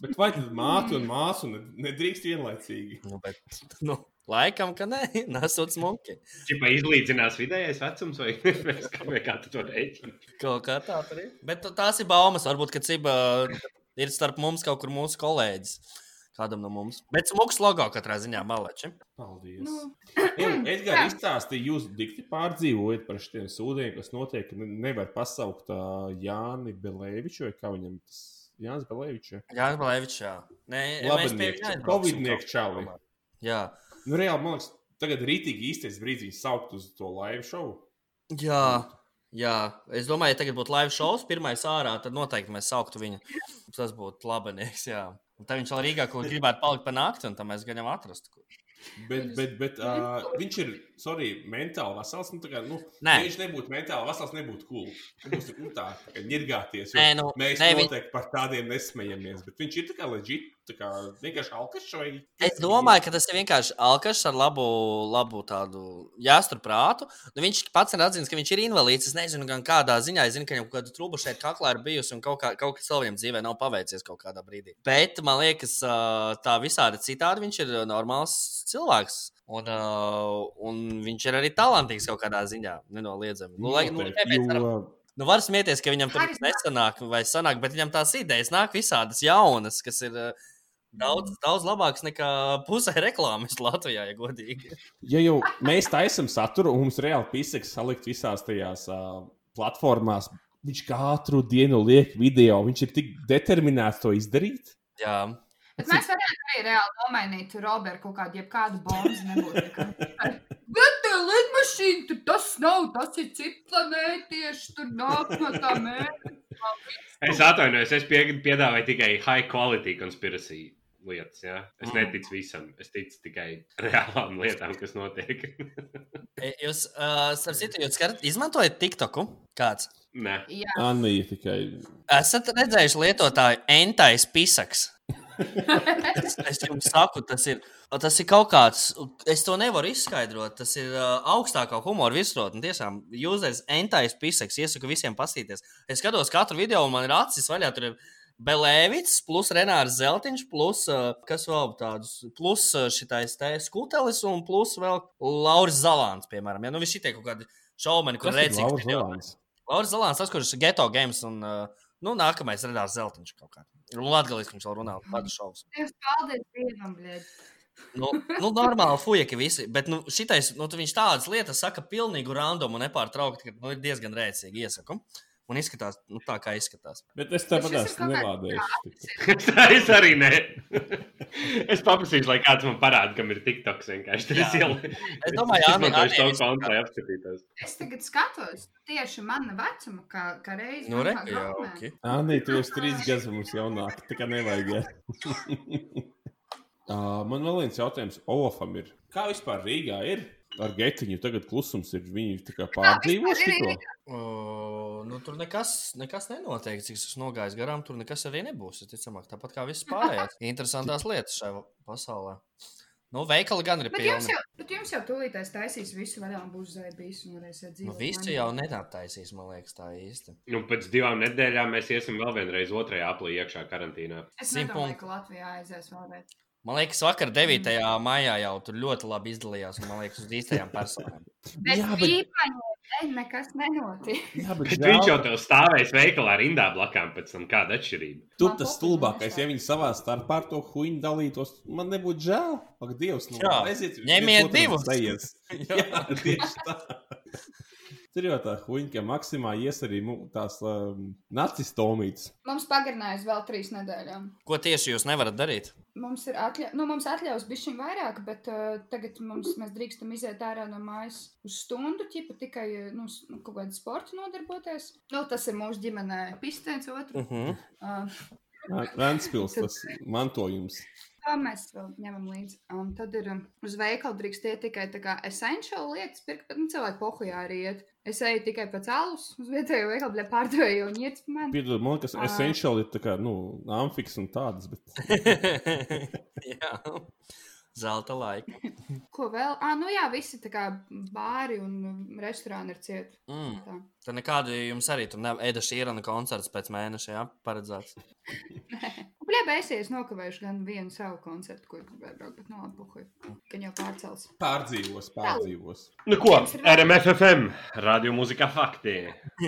Bet vai tad māte un māsu ne- nedrīkst vienlaicīgi? Nu, bet, nu, laikam, ka nē, nesot smuki. Čipa izlīdzinās vidējais vecums, vai [laughs] kā, vai kā tu to rēķini? Kaut kā tā ir. Bet tās ir baumas. Varbūt, ka Ciba ir starp mums kaut kur mūsu kolēģis. Kādam no mums. Bet smuks logo katrā ziņā maleči. Paldies. Nu, [clears throat] Edgars izstāstīja, jūs dikti pārdzīvojat par šiem sūdiem, kas notiek. Ne- Nevar pasaukt uh, Jāni Belēviču, vai kā viņam tas Jānis Belēvičs. Jā, Balēvičs, jā. Nē, kaut čali. kā. Jā. Nu, reāli, man liekas, tagad rītīgi īstais brīdis saukt uz to live šovu. Jā, jā. Es domāju, ja tagad būtu live šovs, pirmais ārā, tad noteikti mēs sauktu viņu. Tas būtu labanieks, jā. Un tad viņš vēl Rīgā kaut kur gribētu palikt pa nakti, un tam mēs gan jau atrastu. Bet, bet, bet uh, viņš ir, sorry, mentāli vesels. Nu, kā, nu, ja viņš nebūtu mentāli vesels, nebūtu cool. Viņš būs nu, tā, kā ņirgāties. jo Nē, nu, mēs nē, nē, viņ- noteikti par tādiem nesmējamies. Bet viņš ir tā kā leģit, tā kā vienkārši alkašs vai Es domāju, ka tas ir vienkārši alkašs ar labu, labu tādu jāsturu prātu. Nu, viņš pats ir atzīmis, ka viņš ir invalīds. Es nezinu, gan kādā ziņā. Es zinu, ka viņam kaut kāda trūka šeit kaklā ir bijusi un kaut, kā, kaut kas vēl viņam dzīvē nav paveicies kaut kādā brīdī. Bet man liekas, tā visādi citādi viņš ir normāls cilvēks. Un, uh, un viņš ir arī talantīgs kaut kādā ziņā, nenoliedzami. Nu, lai, nu, varam- jo, Nu, var smieties, ka viņam tur Harisma. nesanāk, vai sanāk, bet viņam tās idejas nāk visādas jaunas, kas ir uh, daudz, daudz labākas nekā pusē reklāmas Latvijā, ja godīgi. ja jau mēs taisām saturu, un mums reāli piseks salikt visās tajās uh, platformās, viņš katru dienu liek video, viņš ir tik determinēts to izdarīt. Jā, Bet mēs varētu arī reāli nomainīt Robertu kaut kādu, jebkādu bombu. Nebūtu. [laughs] Bet tā lidmašīna, tur tas nav, tas ir cits planētieši, tur nāk no tā mērķa. Es atvainojos, es pie, piedāvāju tikai high quality conspiracy lietas. Ja? Es Mm. neticu visam. Es ticu tikai reālām lietām, kas notiek. E, jūs, uh, starp citu, jūs skarat, izmantojat TikToku? Kāds? Nē, Anija tikai. Esat redzējuši lietotāju entais pisaks? Es, es jums saku, tas ir, tas ir kaut kāds, es to nevaru izskaidrot. Tas ir uh, augstākā humora virsotne. Tiešām, jūzers entais pisaks, iesaku visiem pastīties. Es skatos katru video, un man ir acis vaļā. Tur ir Belēvits, plus Renārs Zeltiņš, plus uh, kas vēl tādus, plus uh, šitais te skutelis, un plus vēl Lauris Zalāns, piemēram. Ja, nu, visi šitie kaut kādi šaumeni, kur redzīgs Lauris. Zalāns? Lauris Zalāns, tas, kurš ir geto games, un uh, nu, nākamais Renārs Zeltiņš kaut kā. Un Latvijas viņš vēl runā par šovus. Dievs, paldies Dievam, bļēd. Nu, nu, normāli fuja, ka visi. Bet nu, šitais, nu, viņš tādas lietas saka pilnīgi randomu un nepārtraukti, ka nu, ir diezgan rēcīgi iesaku. Un izskatās nu, tā, kā izskatās. Bet es tāpat ir esmu nelādējis. [laughs] es arī nē. es paprasīšu, lai kāds man parāda, kam ir TikToks vienkārši. Tad es Jā. ielu- Es domāju, Anni savu visu kontu, kā- lai apskatītos. Es tagad skatos tieši mana vecuma, kā, kā reizi. Nu, re, jā, ok. Anija, tu esi trīs gadus mums jaunāka. Tā kā nevajag. ja. [laughs] uh, man vēl viens jautājums Olafam ir. Kā vispār Rīgā ir? Ar getiņu tagad klusums ir. Viņi pārdzīvojuši ir, ir, tikko. O, nu, tur nekas, nekas nenotiek. Cik esmu nogājis garām, tur nekas arī nebūs. Ticamāk, tāpat kā viss pārējais. Interesantās lietas šajā pasaulē. Nu, veikali gan ir Bet jums pilni. jau, bet jums jau tūlītēs taisīs visu vaļā un būs zēbīs un varēsiet Nu, dzīvot. visu laimīgi. jau nedattaisīs, man liekas, tā īsti. Nu, pēc divām nedēļām mēs iesim vēl vienreiz otrajā aplī iekšā karantīnā. Es nedomāju, punktu. ka Latvijā aizies vēlreiz. Man liekas, vakar 9. maijā jau tur ļoti labi izdalījās, man liekas, uz īstajām personām. Bet, [laughs] Jā, bet- bet... Īpaņi, nekas nenotiek. Jā, bet Bet viņš jau tev stāvēs veikalā rindā blakām, pēc tam kāda atšķirība. Tur tas stulbākais, ja viņi savā starpā ar to huīņu dalītos, man nebūtu žēl. Ak, Dievs, nu, Jā, aiziet, ņemiet divus. [laughs] Jā, tieši tā. [laughs] Tur jau tā huīņa, ka maksimā ies arī mu- tās um, nacistomītes. Mums pagarinājis vēl trīs nedēļām. Ko tieši jūs nevarat darīt? Mums ir atļa... nu, mums atļaus bišķiņ vairāk, bet uh, tagad mums, mēs drīkstam iziet ārā no mājas uz stundu, ķipa tikai uh, nu, s- nu, kaut kādu sportu nodarboties. Nu, tas ir mūsu ģimenē pistēns otru. Uh -huh. Uh, Vēnspils, tas mantojums. Tā mēs vēl ņemam līdzi. Um, tad ir um, uz veikalu drīkst iet tikai tā kā essentiāli lietas, pirkt, bet nu, cilvēki pohujā arī iet. Es eju tikai pēc alus uz vietējo veikalu, bet pārdevēju jau ņiec par mani. Piedod, man liekas, Ā. essentiāli ir tā kā, nu, amfiks un tādas, bet [laughs] Jā, zelta laika. [laughs] Ko vēl? Ah, nu jā, visi tā kā bāri un restorāni ir cieti. Mm. Tā. Tad nekādu jums arī tur nav Eda Šīrana koncerts pēc mēneša, jā, paredzēts. [laughs] Bļā, beigsies nokavējuši gan vienu savu koncertu, ko gribēju braukt, bet no labi, puhuj. Gan jau pārcels. pārdzīvos, pārdzīvos. Nu ko, RMFFM, radio mūzika fakti.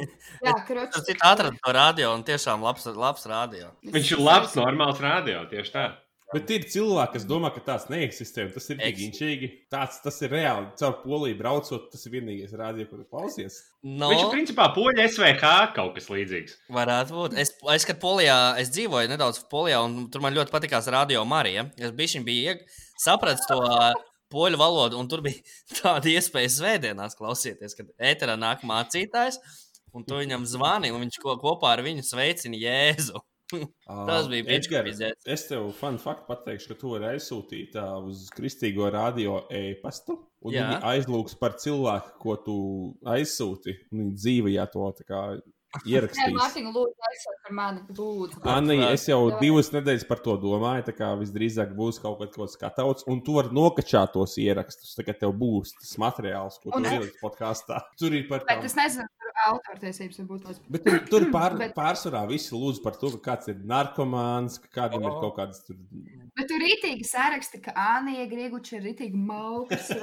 [laughs] Jā, kroķis. Tas ir atrasts to radio un tiešām labs, labs radio. Viņš ir labs, normāls radio, tieši tā. Bet ir cilvēki, kas domā, ka tāds neeksistē, un tas ir tik inčīgi. Tāds, tas ir reāli. Caur poliju braucot, tas ir vienīgais kur tu klausies. No, Viņš ir principā poļu SVH kaut kas līdzīgs. varētu būt. Es, es kad Polijā, es dzīvoju nedaudz Polijā, un tur man ļoti patīkās radio Marija. Es biju bija ieg... sapratis to poļu valodu, un tur bija [laughs] tāda iespēja svētdienās klausīties, kad ēterā nāk mācītājs, un tu viņam zvani, un viņš ko, kopā ar viņu sveicina Jēzu. [laughs] Tas bija Edgars, piečkapīdzēts. Es tev fun faktu pateikšu, ka tu vari aizsūtīt ā, uz kristīgo radio e-pastu. Un Jā. viņi aizlūgs par cilvēku, ko tu aizsūti. un Viņi dzīvajā to ierakstīs. Mārtiņa, lūdzu, aizsaka par mani. Lūdzu. Anī, es jau Davai. divas nedēļas par to domāju. Tā kā visdrīzāk būs kaut kas tāds skatauts, un tu vari nokačāt tos ierakstus. Tagad tev būs tas materiāls, ko tu Un- ieliks podkāstā. [laughs] Tur ir par Bet tām es nezinu, tur autortiesības var būt. tās- Bet tur, tur pār, Bet- pārsvarā visi lūdz par to, ka kāds ir narkomāns, ka kādam ir O. kaut kādas tur. Bet tur rītīgi saraksta, ka Ānija Grieguča ir rītīgi maukas. [laughs]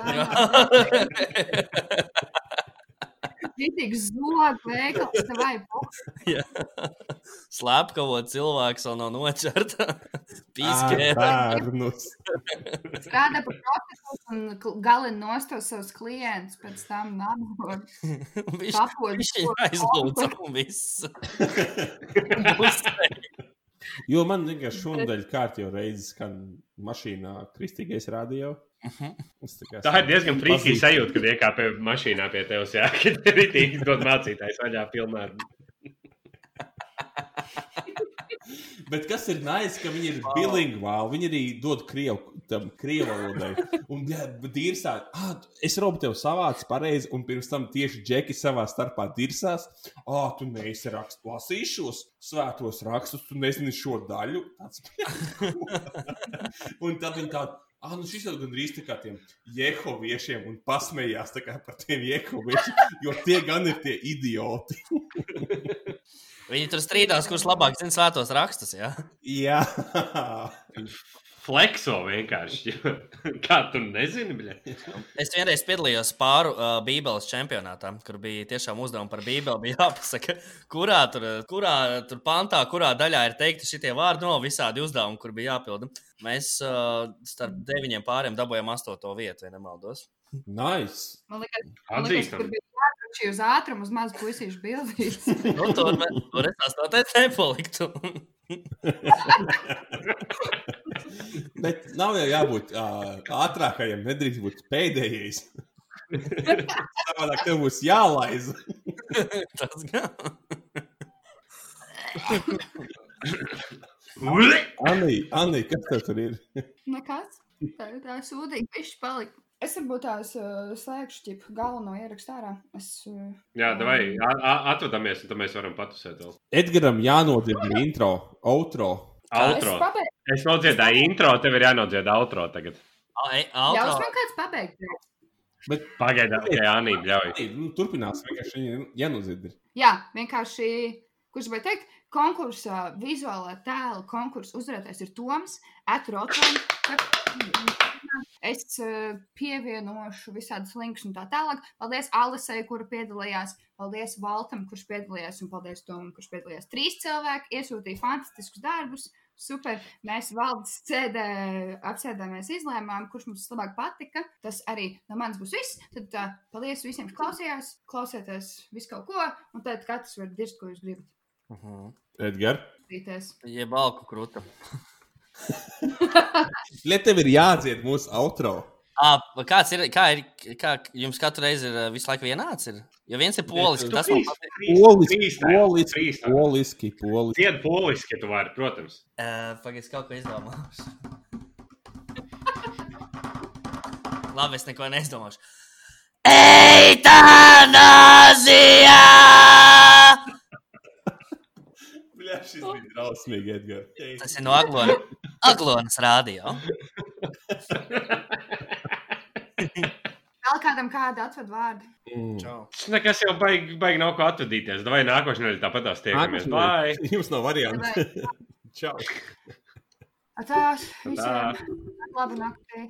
[laughs] Rītīgi zog veikals, vai Slepkavot cilvēks vēl no noķerta. [laughs] Pīskē. bērnus. strādā par prostitūciju un galina nostos savus klientus, pēc tam nabog. Viņš šo- aizlūdza un viss. Jo man vienkārši šonadēļ kārt jau reizes skan mašīnā kristīgais radio. [laughs] Tā, ir diezgan esmu frīkī pazīst- sajūta, kad iekāpē mašīnā pie tevis, jā, [laughs] kad ir rītīgi dod mācītājs vaļā pilnā. [laughs] Bet kas ir nais, ka viņi ir bilingvāli? Viņi arī dod krievu, tam krievu valodai. Un, dirsā, ah, es robu tev savāds pareizi, un pirms tam tieši džeki savā starpā dirsās. Ah, tu neesi raksts, lasīšu šos svētos rakstus, tu nezini šo daļu. Tāds, un tad viņi tādi. Ah, nu šis jau gandrīz tā kā tiem jehoviešiem un pasmējās par tiem jehoviešiem, jo tie gan ir tie idioti. Viņi tur strīdās, kurš labāk zina svētos rakstus. Ja? Jā. [laughs] Flexo vienkārši. [laughs] Kā tu nezini, bļa? Es vienreiz piedalījos pāru uh, Bībeles čempionātā, kur bija tiešām uzdevumi par Bībeli. Bija jāpasaka, kurā tur, kurā tur pantā, kurā daļā ir teikti šie vārdi, no visādi uzdevumi, kur bija jāpilda. Mēs uh, starp deviņiem pāriem dabūjām astoto vietu, ja nemaldos. Nice. Man liekas, man liekas, tur bija jāatručī uz ātrumu, uz mazu puisīšu bildīs. [laughs] Nu, tur, tur es astotais nepaliktu. [laughs] Bet nav jau jābūt uh, ātrākajam, nedrīkst būt pēdējais. [laughs] Savādāk tev būs jālaiž. Tas gan. Anī, Anī, kas tev tur ir? Nekas. Tā, tā sūdīgi, viņš palika. Es varbūt tās uh, slēgšu ķip galveno ierakstu ārā. Es, uh, Jā, vai atvadamies, un tad mēs varam patusēt vēl. Edgaram jānodzird intro, outro. es Outro. pabeigšu. Es nodziedāju intro, tev ir jānodzied outro tagad. Ļaus Auto. man kāds pabeigt. Bet Pagaidām, ka Jānis ļauj. Nu, turpinās vienkārši ir. Jā, vienkārši, kurš vai teikt, konkursa vizuālā tēla konkursa uzvarētājs ir Toms Atrotons. Es uh, pievienošu visādus linkus un tā tālāk. Paldies Alisai, kura piedalījās. Paldies Valtam, kurš piedalījās. Un paldies Tomam, kurš piedalījās. Trīs cilvēki iesūtīja fantastiskus darbus. Super. Mēs valdes sēdē apsēdāmies, izlēmām, kurš mums labāk patika. Tas arī no manis būs viss. Tad uh, paldies visiem, kas klausījās. Klausieties visu kaut ko, un tad katrs var dirzt, ko jūs gribat. Edgars, Skatīties. Jeb balku krūta. [laughs] Liet tev ir jādzied mūsu outro. À, kāds ir, kā ir, kā jums katru reizi ir visu laiku vienāds? Ir? Jo viens ir polis, tas man patīk. Poliski, poliski, poliski, poliski. Ciet poliski, ja tu vari, protams. Uh, Pagaidzi, kaut ko izdomāšu. [laughs] Labi, es neko neizdomāšu. Eitanāzija! Bļā, šis bija drausmīgi, Edgars. Tas ir no Aglona, Aglonas rādio. Vēl kādam kāda atved vārdu. Mm. Tas nekas jau baigi, baigi nav ko atvadīties. Vai nākošais nedēļa tāpat tās tiekamies. Bye! Jums nav variantu. [laughs] Čau! Tās Tā. visiem labu nakti.